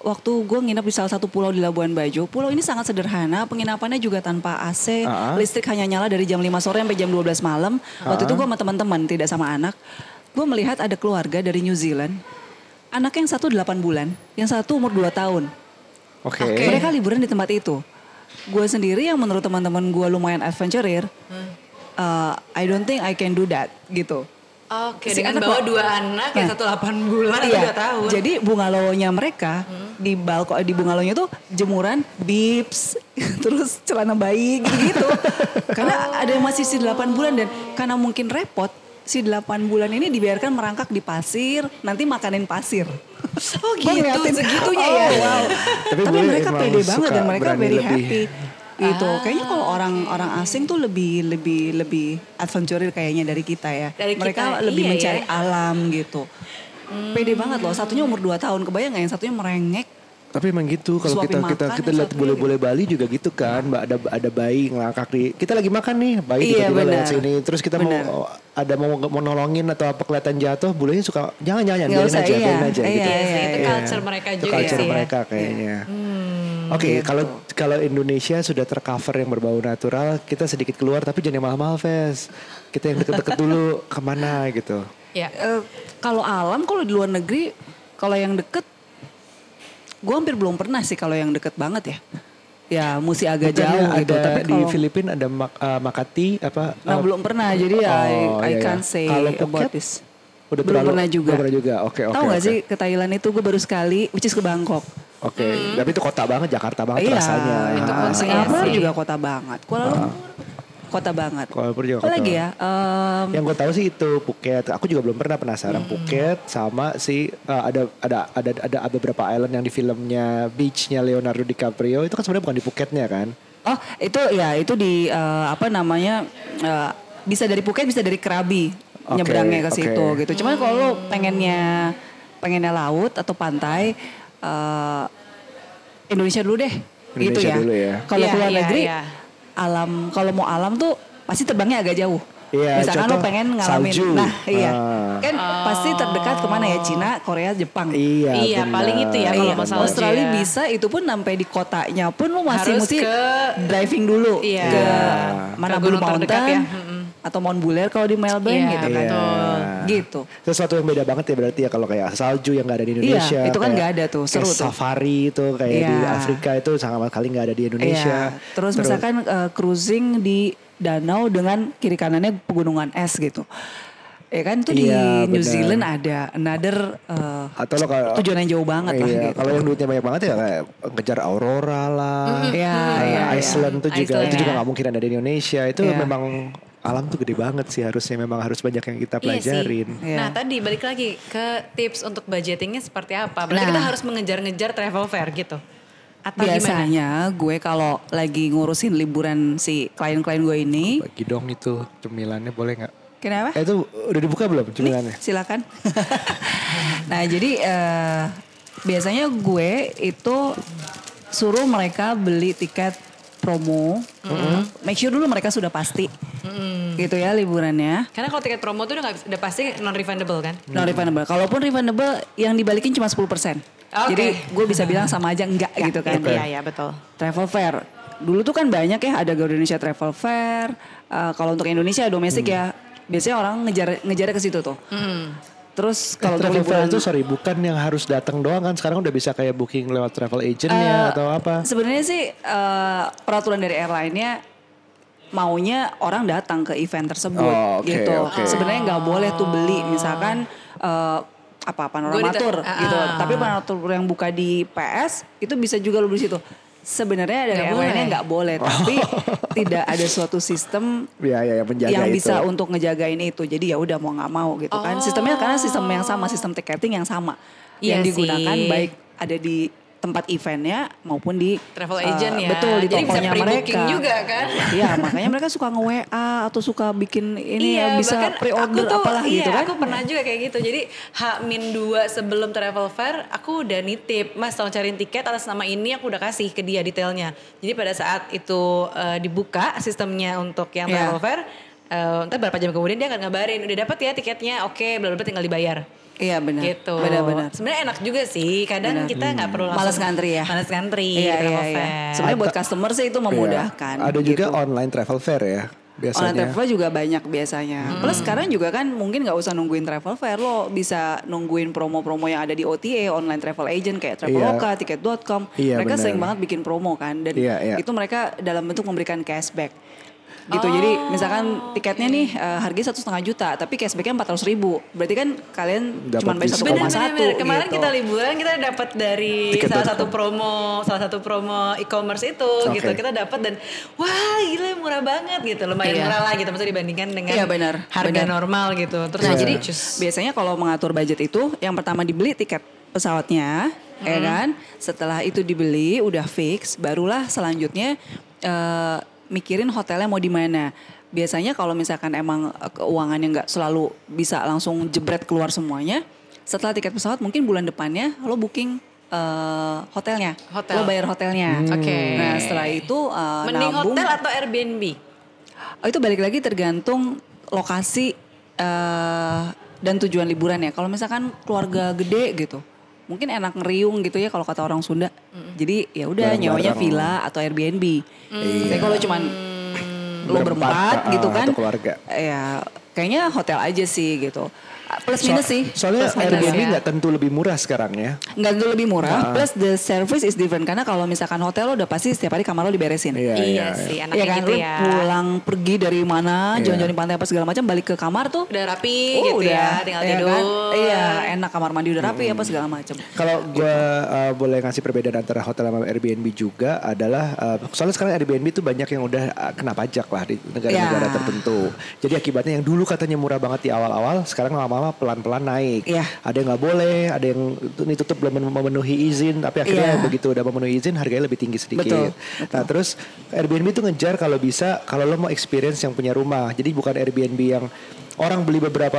waktu gue nginep di salah satu pulau di Labuan Bajo, pulau ini sangat sederhana, penginapannya juga tanpa AC, Ah. listrik hanya nyala dari jam 5 sore sampai jam 12 malam. Waktu itu gue sama teman-teman, tidak sama anak. Gue melihat ada keluarga dari New Zealand, anaknya yang satu 8 bulan, yang satu umur 2 tahun. Oke. Oke. Mereka liburan di tempat itu. Gue sendiri yang menurut teman-teman gue lumayan adventurer, uh, I don't think I can do that gitu. Oke, Si dengan anak bawa dua anak yang Nah. satu 8 bulan atau Iya. 2 tahun. Jadi bungalow-nya mereka di balkon di bungalow-nya tuh jemuran, bips, terus celana bayi gitu-gitu. karena ada yang masih si 8 bulan dan karena mungkin repot si 8 bulan ini dibiarkan merangkak di pasir, nanti makanin pasir. Oh gitu, segitunya oh, ya. Wow. Tapi Tapi, mereka pede banget dan mereka very lebih. happy. Gitu. Ah. Kayaknya kalau orang-orang asing tuh lebih lebih lebih adventurer kayaknya dari kita ya. Dari mereka kita, lebih iya mencari ya. alam gitu. Pede banget loh. Satunya umur 2 tahun. Kebayang gak yang satunya merengek Tapi emang gitu kalau kita kita makan kita ya, lihat bule-bule Bali juga gitu kan, Mbak ada ada bayi ngelangkak di kita lagi makan nih, bayi Iya, tiba-tiba lewat benar. sini, terus kita Benar. mau ada mau mau nolongin atau apa kelihatan jatuh, bulenya suka jangan jangan biarin aja, iya. biarin aja Iya, gitu. Iya sih, itu iya. culture mereka Itu juga culture sih ya. mereka kayaknya. Hmm, Oke, gitu. kalau kalau Indonesia sudah tercover yang berbau natural, kita sedikit keluar tapi jangan yang mahal-mahal, Ves. Kita yang deket-deket dulu ke mana gitu. Ya. Eh, kalau alam kalau di luar negeri kalau yang deket gue hampir belum pernah sih kalau yang deket banget ya ya mesti agak Bukannya jauh gitu ada tapi di kalau Filipina ada Mak- eh, Makati apa? nah eh, belum pernah jadi I, Oh, I iya, iya. can't say Kalau about Phuket? this Udah belum terlalu- pernah juga belum pernah juga. Oke, oke. tahu nggak oke. sih ke Thailand itu gue baru sekali which is ke Bangkok Oke, tapi itu kota banget, Jakarta banget iya rasanya. itu Ah. Singapura Iya sih. juga kota banget Kuala Lumpur kota banget Kuala Lumpur juga kota lagi ya Em, Yang gue tahu sih itu Phuket. Aku juga belum pernah penasaran Phuket sama si uh, ada ada ada ada beberapa island yang di filmnya Beachnya Leonardo DiCaprio itu kan sebenarnya bukan di Phuketnya kan? Oh itu ya itu di eh, apa namanya eh, bisa dari Phuket bisa dari Krabi Oke, nyebrangnya ke situ gitu. Cuman kalau pengennya pengennya laut atau pantai eh, Indonesia dulu deh gitu Indonesia ya. dulu ya. Kalau Iya, keluar iya, negeri iya. Alam kalau mau alam tuh pasti terbangnya agak jauh. Iya, Misalkan contoh lo pengen ngalamin, salju. nah iya, Ah. kan pasti terdekat ke mana ya Cina, Korea, Jepang. Iya. Iya, benar. paling itu ya kalau Iya, masalah Australia dia. bisa itu pun sampai di kotanya pun lu masih Harus mesti ke- driving dulu Iya. ke Iya. mana Ke Blue gunung terdekat Mountain ya. Atau Mount Buller kalau di Melbourne Iya, gitu kan. betul. Gitu. Sesuatu yang beda banget ya berarti ya kalau kayak salju yang nggak ada di Indonesia. Iya, itu kan kayak- nggak ada tuh, seru kayak tuh. Safari itu kayak di Iya. Afrika itu sama sekali nggak ada di Indonesia. Iya. Terus, misalkan eh, cruising di danau dengan kiri kanannya pegunungan es gitu. Ya kan itu Iya, di New benar. Zealand ada another eh, atau lo kalau tujuan yang jauh banget lah iya, gitu. Kalau yang duitnya banyak banget ya kayak ngejar aurora lah. Iya, Eh, iya, iya. Iceland tuh juga Iceland. itu juga nggak mungkin ada di Indonesia. Itu Iya. memang alam tuh gede banget sih harusnya memang harus banyak yang kita Iya pelajarin. sih. Iya. Nah tadi balik lagi ke tips untuk budgetingnya seperti apa. Berarti Nah. kita harus mengejar-ngejar travel fair gitu. Atau gimana? Biasanya gue kalau lagi ngurusin liburan si klien-klien gue ini, Bagi dong itu cemilannya boleh nggak? kenapa? Eh itu udah dibuka belum cemilannya? Silakan. nah jadi eh, biasanya gue itu suruh mereka beli tiket promo, make sure dulu mereka sudah pasti, gitu ya liburannya. Karena kalau tiket promo tuh udah, bisa- udah pasti non refundable kan? Non refundable. Kalaupun refundable yang dibalikin cuma 10%. Oke. Jadi gue bisa bilang sama aja enggak gitu kan. Iya, iya betul. Travel fair. Dulu tuh kan banyak ya ada Garuda Indonesia Travel Fair. Eh, kalau untuk Indonesia domestik ya biasanya orang ngejar ngejar ke situ tuh. Terus Kalau kalau untuk travel fair itu sorry bukan yang harus datang doang kan sekarang udah bisa kayak booking lewat travel agentnya Eh, atau apa? Sebenarnya sih eh, peraturan dari airline-nya maunya orang datang ke event tersebut Oh, oke, gitu. oke. Sebenarnya nggak boleh tuh beli misalkan eh, apa panoramatur dita- gitu. ah. Tapi panoramatur yang buka di PS itu bisa juga lu beli situ. Sebenarnya Nggak airline-nya boleh. nggak boleh, tapi tidak ada suatu sistem Ya ya yang menjaga yang itu. bisa untuk ngejagain itu. Jadi ya udah mau nggak mau gitu kan. Oh. Sistemnya karena sistem yang sama, sistem tiketing yang sama. Iya yang digunakan sih. baik ada di tempat eventnya maupun di Travel eh, agent ya. Betul di Jadi bisa tokonya pre-booking mereka. juga kan? Iya, makanya mereka suka nge-WA atau suka bikin ini ya bisa pre-order aku tuh, apalah iya, gitu kan. aku pernah juga kayak gitu. Jadi H-2 sebelum travel fair, aku udah nitip, Mas tolong cariin tiket atas nama ini, aku udah kasih ke dia detailnya. Jadi pada saat itu eh, dibuka sistemnya untuk yang Iya. travel fair, eh, ntar berapa jam kemudian dia akan ngabarin, udah dapat ya tiketnya, oke, bla bla, tinggal dibayar. Iya benar. Gitu. Benar-benar. Sebenarnya enak juga sih. Kadang Benar. kita nggak perlu langsung Males ngantri ya. Males ngantri. Iya, travel iya, iya. fair. Sebenarnya buat customer sih itu memudahkan. Iya. Ada juga gitu. online travel fair ya biasanya. Online travel fair juga banyak biasanya. Hmm. Plus sekarang juga kan mungkin nggak usah nungguin travel fair lo bisa nungguin promo-promo yang ada di OTA online travel agent kayak Traveloka, Tiket.com. Iya, mereka benar. sering banget bikin promo kan dan Iya, iya. itu mereka dalam bentuk memberikan cashback. Gitu. Jadi Oh, misalkan tiketnya nih eh, harganya satu setengah juta, tapi cashbacknya empat ratus ribu. Berarti kan kalian cuma bayar satu koma Bener, satu. bener, bener. Kemarin gitu. kita liburan kita dapat dari Tiket.com. salah satu promo, salah satu promo e-commerce itu Oke. gitu. Kita dapat dan wah gila murah banget gitu. Lumayan Iya. murah lah gitu maksudnya dibandingkan dengan Iya, benar, harga benar. normal gitu. Terus Nah, Iya. jadi cus. biasanya kalau mengatur budget itu yang pertama dibeli tiket pesawatnya, ya kan? Setelah itu dibeli udah fix, barulah selanjutnya eh, mikirin hotelnya mau di mana. Biasanya kalau misalkan emang eh, keuangannya nggak selalu bisa langsung jebret keluar semuanya, setelah tiket pesawat mungkin bulan depannya lo booking eh, hotelnya. Hotel. Lo bayar hotelnya. Oke. Nah setelah itu eh, Mending nabung. hotel atau Airbnb? Oh, itu balik lagi tergantung lokasi eh, dan tujuan liburan ya. Kalau misalkan keluarga gede gitu, mungkin enak ngeriung gitu ya kalau kata orang Sunda. Jadi ya udah nyawanya villa atau Airbnb. Tapi kalau cuman lo Berempat, berempat ah, gitu kan, atau keluarga. ya kayaknya hotel aja sih gitu. Plus So- minus sih. Soalnya plus minus Airbnb ya. nggak tentu lebih murah sekarang ya. nggak tentu lebih murah. Ah. Plus the service is different karena kalau misalkan hotel lo udah pasti setiap hari kamar lo diberesin. Iya, Iya, iya, sih, Iya enaknya kan, gitu lo ya. pulang pergi dari mana, Iya. jalan-jalan di pantai apa segala macam, balik ke kamar tuh Udah rapi Oh, gitu udah, ya, tinggal iya tidur. kan? Iya, enak kamar mandi udah rapi apa segala macam. Kalau gue uh, boleh ngasih perbedaan antara hotel sama Airbnb juga adalah uh, soalnya sekarang Airbnb tuh banyak yang udah uh, kena pajak lah di negara-negara Ya. tertentu. Jadi akibatnya yang dulu katanya murah banget di awal-awal, sekarang lama-lama pelan-pelan naik. Iya. Ada yang nggak boleh, ada yang ini tutup belum memenuhi izin, tapi akhirnya Iya. begitu udah memenuhi izin harganya lebih tinggi sedikit. Betul, Nah terus Airbnb tuh ngejar kalau bisa kalau lo mau experience yang punya rumah. Jadi bukan Airbnb yang orang beli beberapa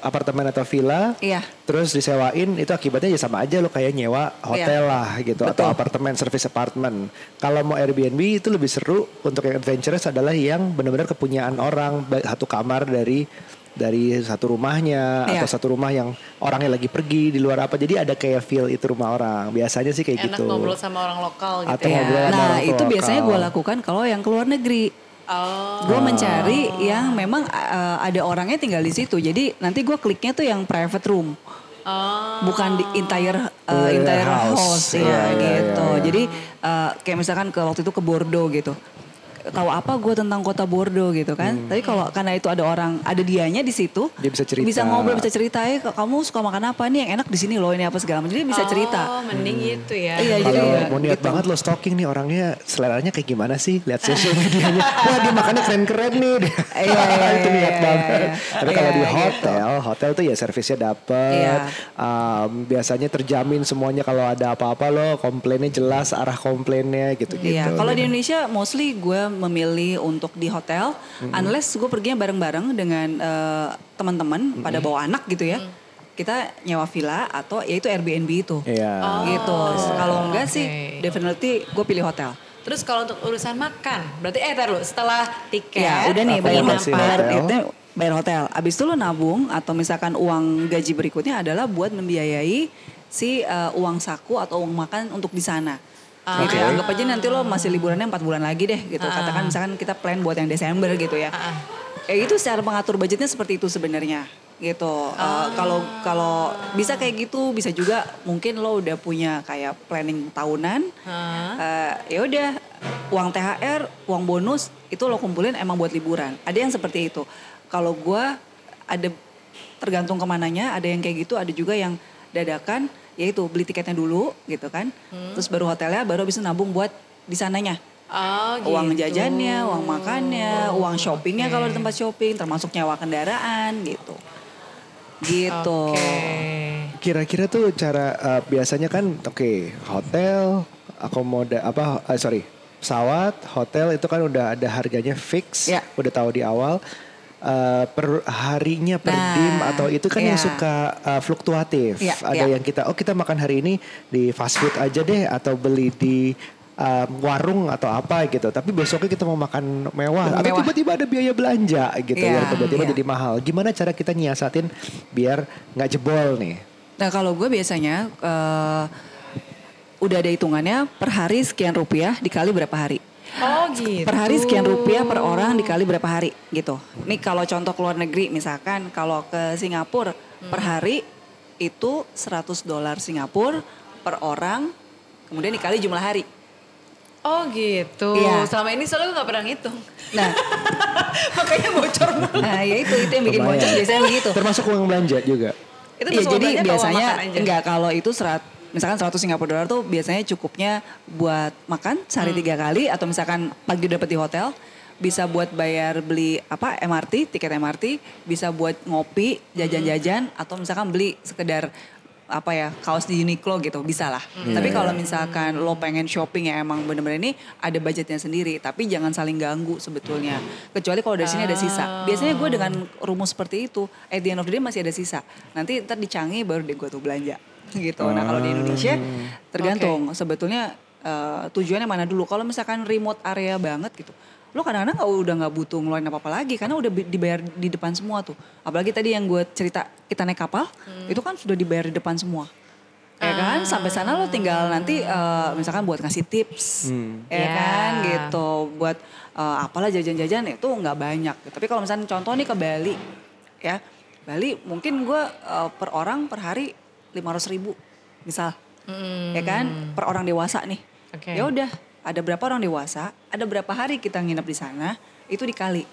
apartemen atau villa, Iya. terus disewain itu akibatnya ya sama aja lo kayak nyewa hotel Iya. lah gitu atau Betul. apartemen service apartment. Kalau mau Airbnb itu lebih seru untuk yang adventurous adalah yang benar-benar kepunyaan orang satu kamar dari dari satu rumahnya Iya. atau satu rumah yang orangnya lagi pergi di luar apa jadi ada kayak feel itu rumah orang biasanya sih kayak Enak gitu ngobrol sama orang lokal gitu Atau ya. ngobrol sama Nah orang itu lokal. biasanya gue lakukan kalau yang keluar negeri. Oh. Gue mencari yang memang uh, ada orangnya tinggal di situ. Jadi nanti gue kliknya tuh yang private room. Oh. bukan di entire uh, entire house. house, ya iya, gitu. iya, iya. Jadi uh, kayak misalkan ke waktu itu ke Bordeaux gitu. Tahu apa gue tentang kota Bordeaux gitu kan? Tapi kalau karena itu ada orang ada dianya di situ, Hmm. Dia bisa cerita. bisa ngobrol, bisa cerita. "Eh, kamu suka makan apa nih? Yang enak di sini loh ini apa segala macam. Jadi bisa cerita. Oh, mending gitu ya. Iya, Kalau jadi mau niat gitu. banget lo stalking nih orangnya seleranya kayak gimana sih? Lihat sosial medianya. Wah dia makannya keren-keren nih. Iya, iya, itu iya, niat iya, banget. iya. Tapi kalau Iya, di gitu. hotel, hotel tuh ya servisnya dapet. Iya. Um, biasanya terjamin semuanya kalau ada apa-apa lo komplainnya jelas arah komplainnya gitu-gitu. Iya, kalau di Indonesia mostly gue memilih untuk di hotel, unless gue perginya bareng-bareng dengan eh, teman-teman pada bawa anak gitu ya. Kita nyewa villa atau yaitu Airbnb itu. Iya. gitu. Kalau enggak sih oke. definitely gue pilih hotel. Terus kalau untuk urusan makan, berarti eh tar lu setelah tiket. Ya, udah nih bayar hotel. itu bayar hotel. Abis itu lo nabung atau misalkan uang gaji berikutnya adalah buat membiayai si eh, uang saku atau uang makan untuk di sana. Ah. Gitu ya, anggap aja nanti lo masih liburannya 4 bulan lagi deh gitu. Katakan misalkan kita plan buat yang Desember gitu ya. Ah. Ya itu secara pengatur budgetnya seperti itu sebenarnya gitu. Eh, Ah. Kalau kalau bisa kayak gitu, bisa juga mungkin lo udah punya kayak planning tahunan. Hah? Eh, ya udah uang THR, uang bonus itu lo kumpulin emang buat liburan. Ada yang seperti itu. Kalau gue ada tergantung ke mananya, ada yang kayak gitu, ada juga yang dadakan, yaitu beli tiketnya dulu gitu kan, terus baru hotelnya, baru bisa nabung buat di sananya. Oh, gitu. Uang jajannya, uang makannya, uang shoppingnya kalau di tempat shopping, termasuk nyawa kendaraan gitu. Gitu. Oke. Kira-kira tuh cara uh, biasanya kan oke hotel akomoda apa eh, sorry pesawat hotel itu kan udah ada harganya fix Ya. udah tahu di awal Uh, per harinya per Nah, dim atau itu kan yang ya. suka uh, fluktuatif Ya, ada ya. yang kita oh kita makan hari ini di fast food aja deh atau beli di um, warung atau apa gitu tapi besoknya kita mau makan mewah atau Mewah. tiba-tiba ada biaya belanja gitu ya Ya, tiba-tiba ya. jadi mahal gimana cara kita nyiasatin biar nggak jebol nih Nah kalau gue biasanya eh, udah ada hitungannya per hari sekian rupiah dikali berapa hari. Oh gitu. Per hari sekian rupiah per orang dikali berapa hari gitu. Nih kalau contoh ke luar negeri misalkan kalau ke Singapura per hari itu 100 dolar Singapura per orang kemudian dikali jumlah hari. Oh gitu. Iya. Selama ini soalnya gue gak pernah ngitung. Nah, Makanya bocor mulu. nah ya itu itu yang bikin Lumayan. bocor biasanya begitu. termasuk uang belanja juga Itu Iya masuk jadi biasanya enggak kalau itu serat misalkan 100 Singapura dolar tuh biasanya cukupnya buat makan sehari tiga kali atau misalkan pagi udah di hotel bisa buat bayar beli apa MRT tiket MRT bisa buat ngopi jajan-jajan atau misalkan beli sekedar apa ya kaos di Uniqlo gitu bisa lah. Tapi kalau misalkan lo pengen shopping ya emang bener-bener ini ada budgetnya sendiri tapi jangan saling ganggu sebetulnya. Kecuali kalau dari sini ada sisa. Biasanya gue dengan rumus seperti itu at the end of the day masih ada sisa. Nanti ntar dicangi baru deh gue tuh belanja gitu. Nah kalau di Indonesia tergantung sebetulnya eh, tujuannya mana dulu. Kalau misalkan remote area banget gitu, lo kadang-kadang nggak udah nggak butuh ngeluarin apa-apa lagi karena udah dibayar di depan semua tuh. Apalagi tadi yang gue cerita kita naik kapal, itu kan sudah dibayar di depan semua. Ya kan, sampai sana lo tinggal nanti eh, misalkan buat ngasih tips, ya Ya. kan gitu, buat eh, apalah jajan-jajan itu nggak banyak. Tapi kalau misalnya contoh nih ke Bali, ya Bali mungkin gue eh, per orang per hari 500 ribu misal, ya kan per orang dewasa nih. Oke. Ya udah, ada berapa orang dewasa, ada berapa hari kita nginep di sana, itu dikali.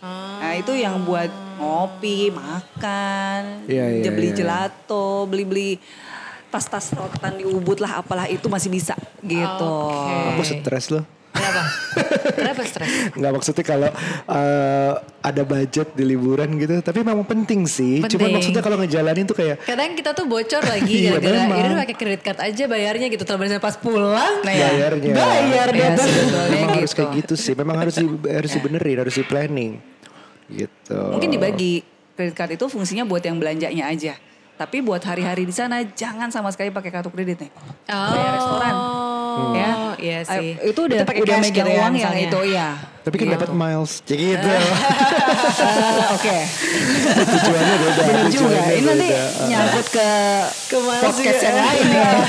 Nah itu yang buat ngopi, makan, Iya, iya, beli iya. gelato, beli-beli tas-tas rotan di Ubud lah apalah itu masih bisa gitu. Oke. Aku stres loh. Kenapa? Kenapa stres? Nggak maksudnya kalau eh, ada budget di liburan gitu, tapi memang penting sih. Cuma Penting. maksudnya kalau ngejalanin tuh kayak Kadang kita tuh bocor lagi Iya, gara-gara ini udah pakai kredit card aja bayarnya gitu. Terus pas pulang, Nah, ya. bayarnya. Bayar Ya, memang harus gitu. kayak gitu sih. Memang harus di, harus dibenerin, harus di planning. Gitu. Mungkin dibagi kredit card itu fungsinya buat yang belanjanya aja. Tapi buat hari-hari di sana jangan sama sekali pakai kartu kredit nih. Kayak restoran. Oh, ya. iya sih. Itu udah pakai udah megang gitu ya uang yang itu ya. Tapi kan dapat miles. Kayak gitu. Eh, Oke. Tujuannya beda. Bener juga. Ini nanti nyangkut ke Ke podcast yang lain ya.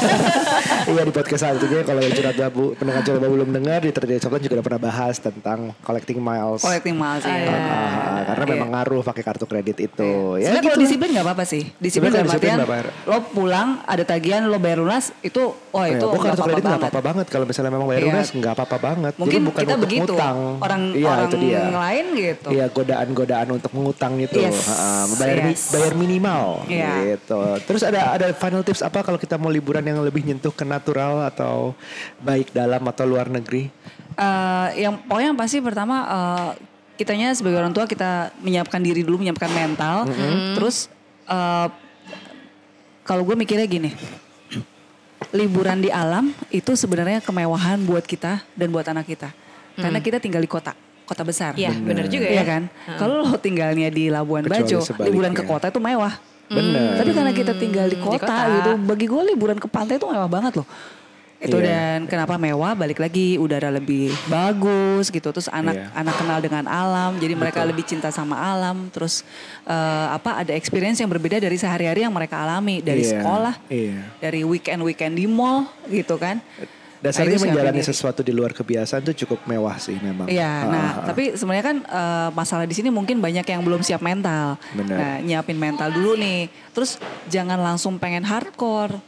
Iya di podcast satunya kalau yang curhat babu pendengar curhat babu belum dengar di Terjadi Coklat juga udah pernah bahas tentang collecting miles. Collecting miles ya. iya. Karena memang ngaruh pakai kartu kredit itu. Ya Sebenarnya gitu. kalau disiplin nggak apa-apa sih. Disiplin dalam artian lo pulang ada tagihan lo bayar lunas itu oh Ya, itu kartu apa-apa kredit nggak banget. apa-apa banget kalau misalnya memang bayar Iya. lunas nggak apa-apa banget. Mungkin bukan kita untuk begitu. ngutang. Orang iya, orang itu dia. lain gitu. Iya godaan-godaan untuk mengutang itu, Yes. Ha, bayar mi- Yes. bayar minimal, Iya. gitu. Terus ada ada final tips apa kalau kita mau liburan yang lebih nyentuh ke natural atau baik dalam atau luar negeri? Eh, yang pokoknya yang pasti pertama eh, kitanya sebagai orang tua kita menyiapkan diri dulu, menyiapkan mental. Terus eh, kalau gue mikirnya gini, liburan di alam itu sebenarnya kemewahan buat kita dan buat anak kita. Karena kita tinggal di kota, kota besar. Iya, bener juga ya. Iya kan? Kalau lo tinggalnya di Labuan Kecuali Bajo, sebaliknya. liburan ke kota itu mewah. Bener. Tapi karena kita tinggal di kota, kota. gitu, bagi gue liburan ke pantai itu mewah banget loh. Itu Iya. dan kenapa mewah? Balik lagi udara lebih bagus gitu. Terus anak Iya. anak kenal dengan alam, jadi mereka lebih cinta sama alam. Terus eh, apa? Ada experience yang berbeda dari sehari-hari yang mereka alami dari Iya, sekolah, iya. dari weekend weekend di mall gitu kan. Dasarnya Nah, itu menjalani sesuatu di luar kebiasaan tuh cukup mewah sih memang. Iya, Ah, nah ah, ah. tapi sebenarnya kan eh, masalah di sini mungkin banyak yang belum siap mental. Benar. Nah, nyiapin mental dulu nih. Terus jangan langsung pengen hardcore.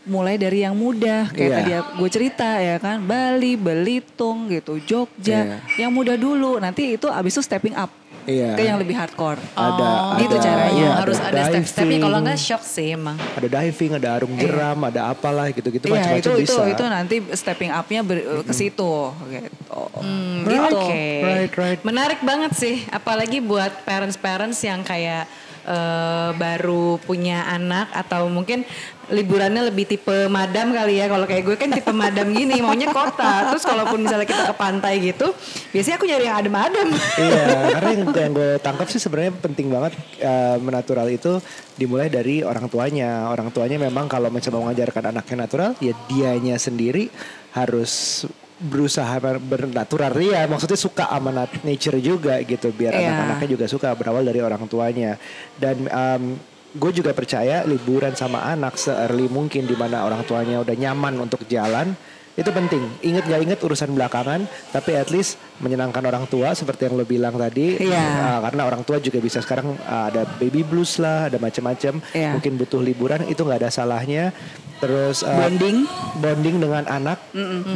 Mulai dari yang mudah, kayak Iya. tadi gue cerita ya kan, Bali, Belitung gitu, Jogja, Iya. yang mudah dulu. Nanti itu abis itu stepping up Iya. ke yang lebih hardcore. ada, gitu ada- caranya. iya, harus ada step-stepnya diving, kalau nggak shock sih emang. ada diving, ada arung jeram, ada apalah gitu-gitu Iya macam-macam itu itu bisa. itu nanti stepping upnya ber- ke situ gitu. Hmm, Right, gitu. right, right. Menarik banget sih, apalagi buat parents-parents yang kayak eh, baru punya anak atau mungkin liburannya lebih tipe madam kali ya. Kalau kayak gue kan tipe madam gini, maunya kota. Terus kalaupun misalnya kita ke pantai gitu, biasanya aku nyari yang adem-adem. iya, karena yang, yang gue tangkap sih sebenarnya penting banget eh, menatural itu dimulai dari orang tuanya. Orang tuanya memang kalau mencoba mengajarkan anaknya natural, ya dianya sendiri harus berusaha ber- bernatural ya maksudnya suka sama nat- nature juga gitu biar Iya. anak-anaknya juga suka berawal dari orang tuanya dan em, gue juga percaya liburan sama anak se-early mungkin di mana orang tuanya udah nyaman untuk jalan itu penting. Ingat gak ingat urusan belakangan, tapi at least menyenangkan orang tua seperti yang lo bilang tadi. Iya. Uh, karena orang tua juga bisa sekarang uh, ada baby blues lah, ada macam-macam. Iya. Mungkin butuh liburan itu nggak ada salahnya. Terus uh, Bonding. bonding dengan anak.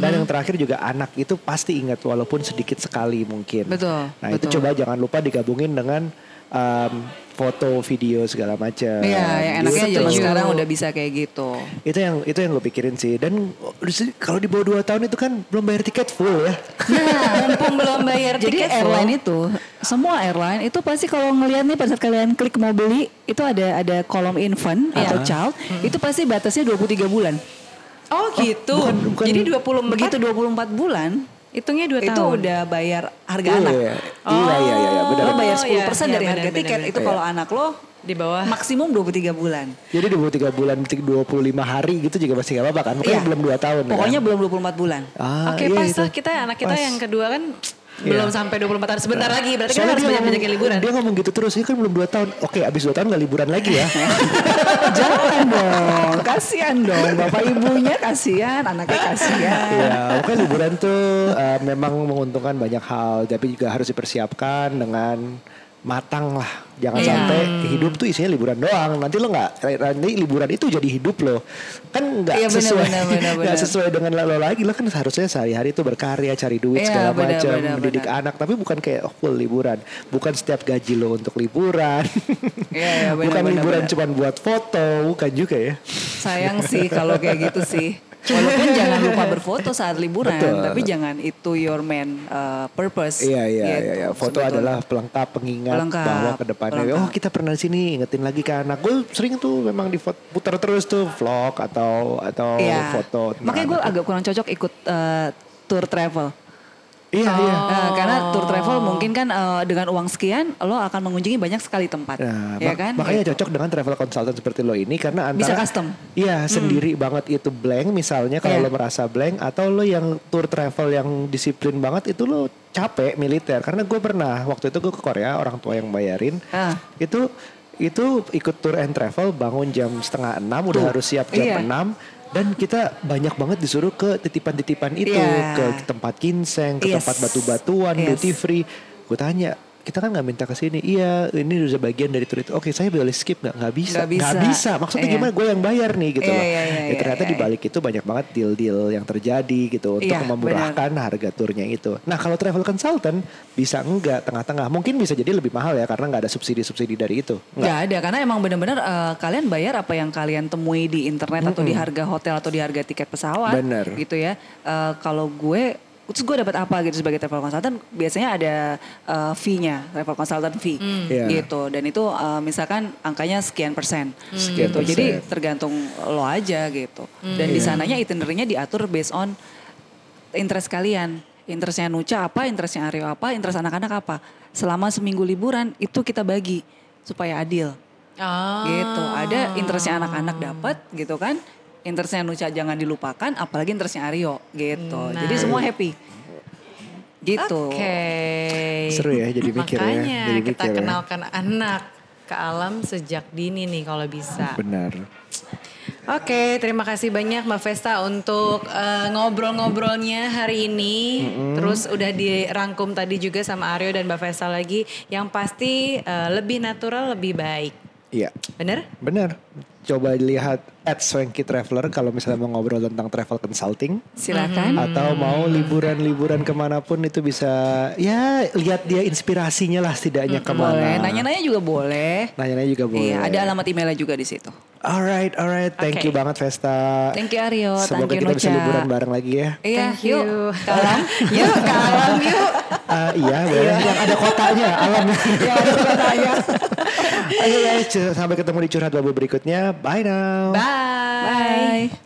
Dan yang terakhir juga anak itu pasti ingat walaupun sedikit sekali mungkin. Betul, Nah itu betul. coba jangan lupa digabungin dengan um, foto, video segala macam. Iya, yang enaknya Gitu. zaman sekarang udah bisa kayak gitu. Itu yang itu yang gue pikirin sih. Dan oh, kalau di bawah 2 tahun itu kan belum bayar tiket full ya. Nah, mumpung belum bayar Jadi tiket airline full. itu, semua airline itu pasti kalau ngelihat nih pada saat kalian klik mau beli, itu ada ada kolom infant atau child, itu pasti batasnya 23 bulan. Oh gitu. bukan- bukan- Jadi 24 Begitu 24 bulan, hitungnya 2 itu tahun. udah bayar harga Iya, anak. iya, iya, iya, iya, benar. Lo bayar Oh, 10% iya, dari iya, harga benar, tiket. benar, Itu benar. kalau anak lo Di bawah. Maksimum 23 bulan. Jadi 23 bulan 25 hari gitu juga masih gak apa-apa kan? Pokoknya Iya. belum 2 tahun Pokoknya kan? belum 24 bulan. Ah, Oke iya pas itu. lah kita anak kita Pas. yang kedua kan Iya. belum sampai 24 tahun. Sebentar lagi berarti kita Soalnya harus dia banyak-banyakin ngomong- liburan. Dia ngomong gitu terus, ini kan belum 2 tahun. Oke, abis 2 tahun gak liburan lagi ya. Jangan dong, kasihan dong. Bapak ibunya kasihan, anaknya kasihan. Iya, pokoknya liburan tuh eh, memang menguntungkan banyak hal, tapi juga harus dipersiapkan dengan matang lah. Jangan Iya. sampai hidup tuh isinya liburan doang. Nanti lo nggak, nanti liburan itu jadi hidup lo. Kan nggak Iya, benar, sesuai, benar, benar, nggak benar. sesuai dengan lo lagi. Lo kan seharusnya sehari-hari itu berkarya, cari duit Iya, segala macam, mendidik benar. anak. Tapi bukan kayak oh, full liburan. Bukan setiap gaji lo untuk liburan. Iya, iya, benar, bukan benar, liburan cuma buat foto, bukan juga ya. Sayang sih kalau kayak gitu sih. Walaupun jangan lupa berfoto saat liburan, Betul. tapi jangan itu your main uh, purpose. Iya iya gitu, iya, iya. Foto sebetulnya. adalah pelengkap pengingat Pelengkap, bahwa ke depannya pelengkap. oh kita pernah di sini ingetin lagi ke anak. Gue sering tuh memang di putar terus tuh vlog atau atau Iya. foto. tentang Makanya gue anak. agak kurang cocok ikut uh, tour travel. Iya iya. Nah, karena tour travel mungkin kan uh, dengan uang sekian lo akan mengunjungi banyak sekali tempat, Nah, ya mak- kan? makanya Gitu. cocok dengan travel consultant seperti lo ini karena antara Bisa custom. Iya, sendiri banget itu blank misalnya kalau Iya. lo merasa blank atau lo yang tour travel yang disiplin banget itu lo capek militer karena gue pernah waktu itu gue ke Korea orang tua yang bayarin Ah. itu itu ikut tour and travel bangun jam setengah enam udah harus siap jam iya. enam dan kita banyak banget disuruh ke titipan-titipan itu Iya. ke tempat ginseng ke Yes. tempat batu-batuan Yes. duty free gue tanya kita kan nggak minta ke sini. Iya ini udah bagian dari tour itu oke saya boleh skip nggak? Nggak bisa. Nggak bisa. maksudnya Iya. gimana? Gue yang bayar nih gitu Iya, loh. iya, iya, Ya, ternyata iya, di balik itu banyak banget deal-deal yang terjadi gitu untuk Iya, memurahkan harga turnya itu. Nah kalau travel consultant bisa enggak tengah-tengah? Mungkin bisa jadi lebih mahal ya karena nggak ada subsidi-subsidi dari itu. Nggak? Ada karena emang benar-benar eh, kalian bayar apa yang kalian temui di internet atau di harga hotel atau di harga tiket pesawat Bener. gitu ya. Eh, kalau gue terus gue dapat apa gitu sebagai travel consultant? Biasanya ada eh, fee-nya travel consultant fee Iya. gitu. Dan itu eh, misalkan angkanya sekian persen. Sekian gitu. Persen. jadi tergantung lo aja gitu. Dan di sananya itinerary-nya diatur based on interest kalian. Interestnya Nuca apa interestnya Aryo apa interest anak-anak apa. Selama seminggu liburan itu kita bagi supaya adil. Ah. gitu. Ada interestnya anak-anak dapat gitu kan. Interestnya Nuca jangan dilupakan, apalagi interestnya Aryo gitu. Nah. Jadi semua happy. Gitu. Oke. Seru ya, jadi mikir ya, Makanya jadi kita mikir ya. kenalkan anak ke alam sejak dini nih kalau bisa. benar Oke, terima kasih banyak Mbak Vesta untuk eh, ngobrol-ngobrolnya hari ini. Terus udah dirangkum tadi juga sama Aryo dan Mbak Vesta lagi. Yang pasti eh, lebih natural, lebih baik. iya Bener? benar coba lihat at Swanky Traveler kalau misalnya mau ngobrol tentang travel consulting Silakan. atau mau liburan-liburan ke mana pun itu bisa ya lihat dia inspirasinya lah setidaknya ke mana Boleh. Nanya-nanya juga boleh. Nanya-nanya juga boleh Iya, ada alamat emailnya juga di situ. alright alright thank Oke. you banget Vesta Thank you Aryo, semoga thank you kita bisa Nuca. liburan bareng lagi ya Iya, Thank yuk. you. Ke alam. yuk ke alam yuk. Ah, iya boleh yang ada kotanya alam Ya, ada katanya. Oke guys, sampai ketemu di curhat babu berikutnya. Bye now. Bye. Bye.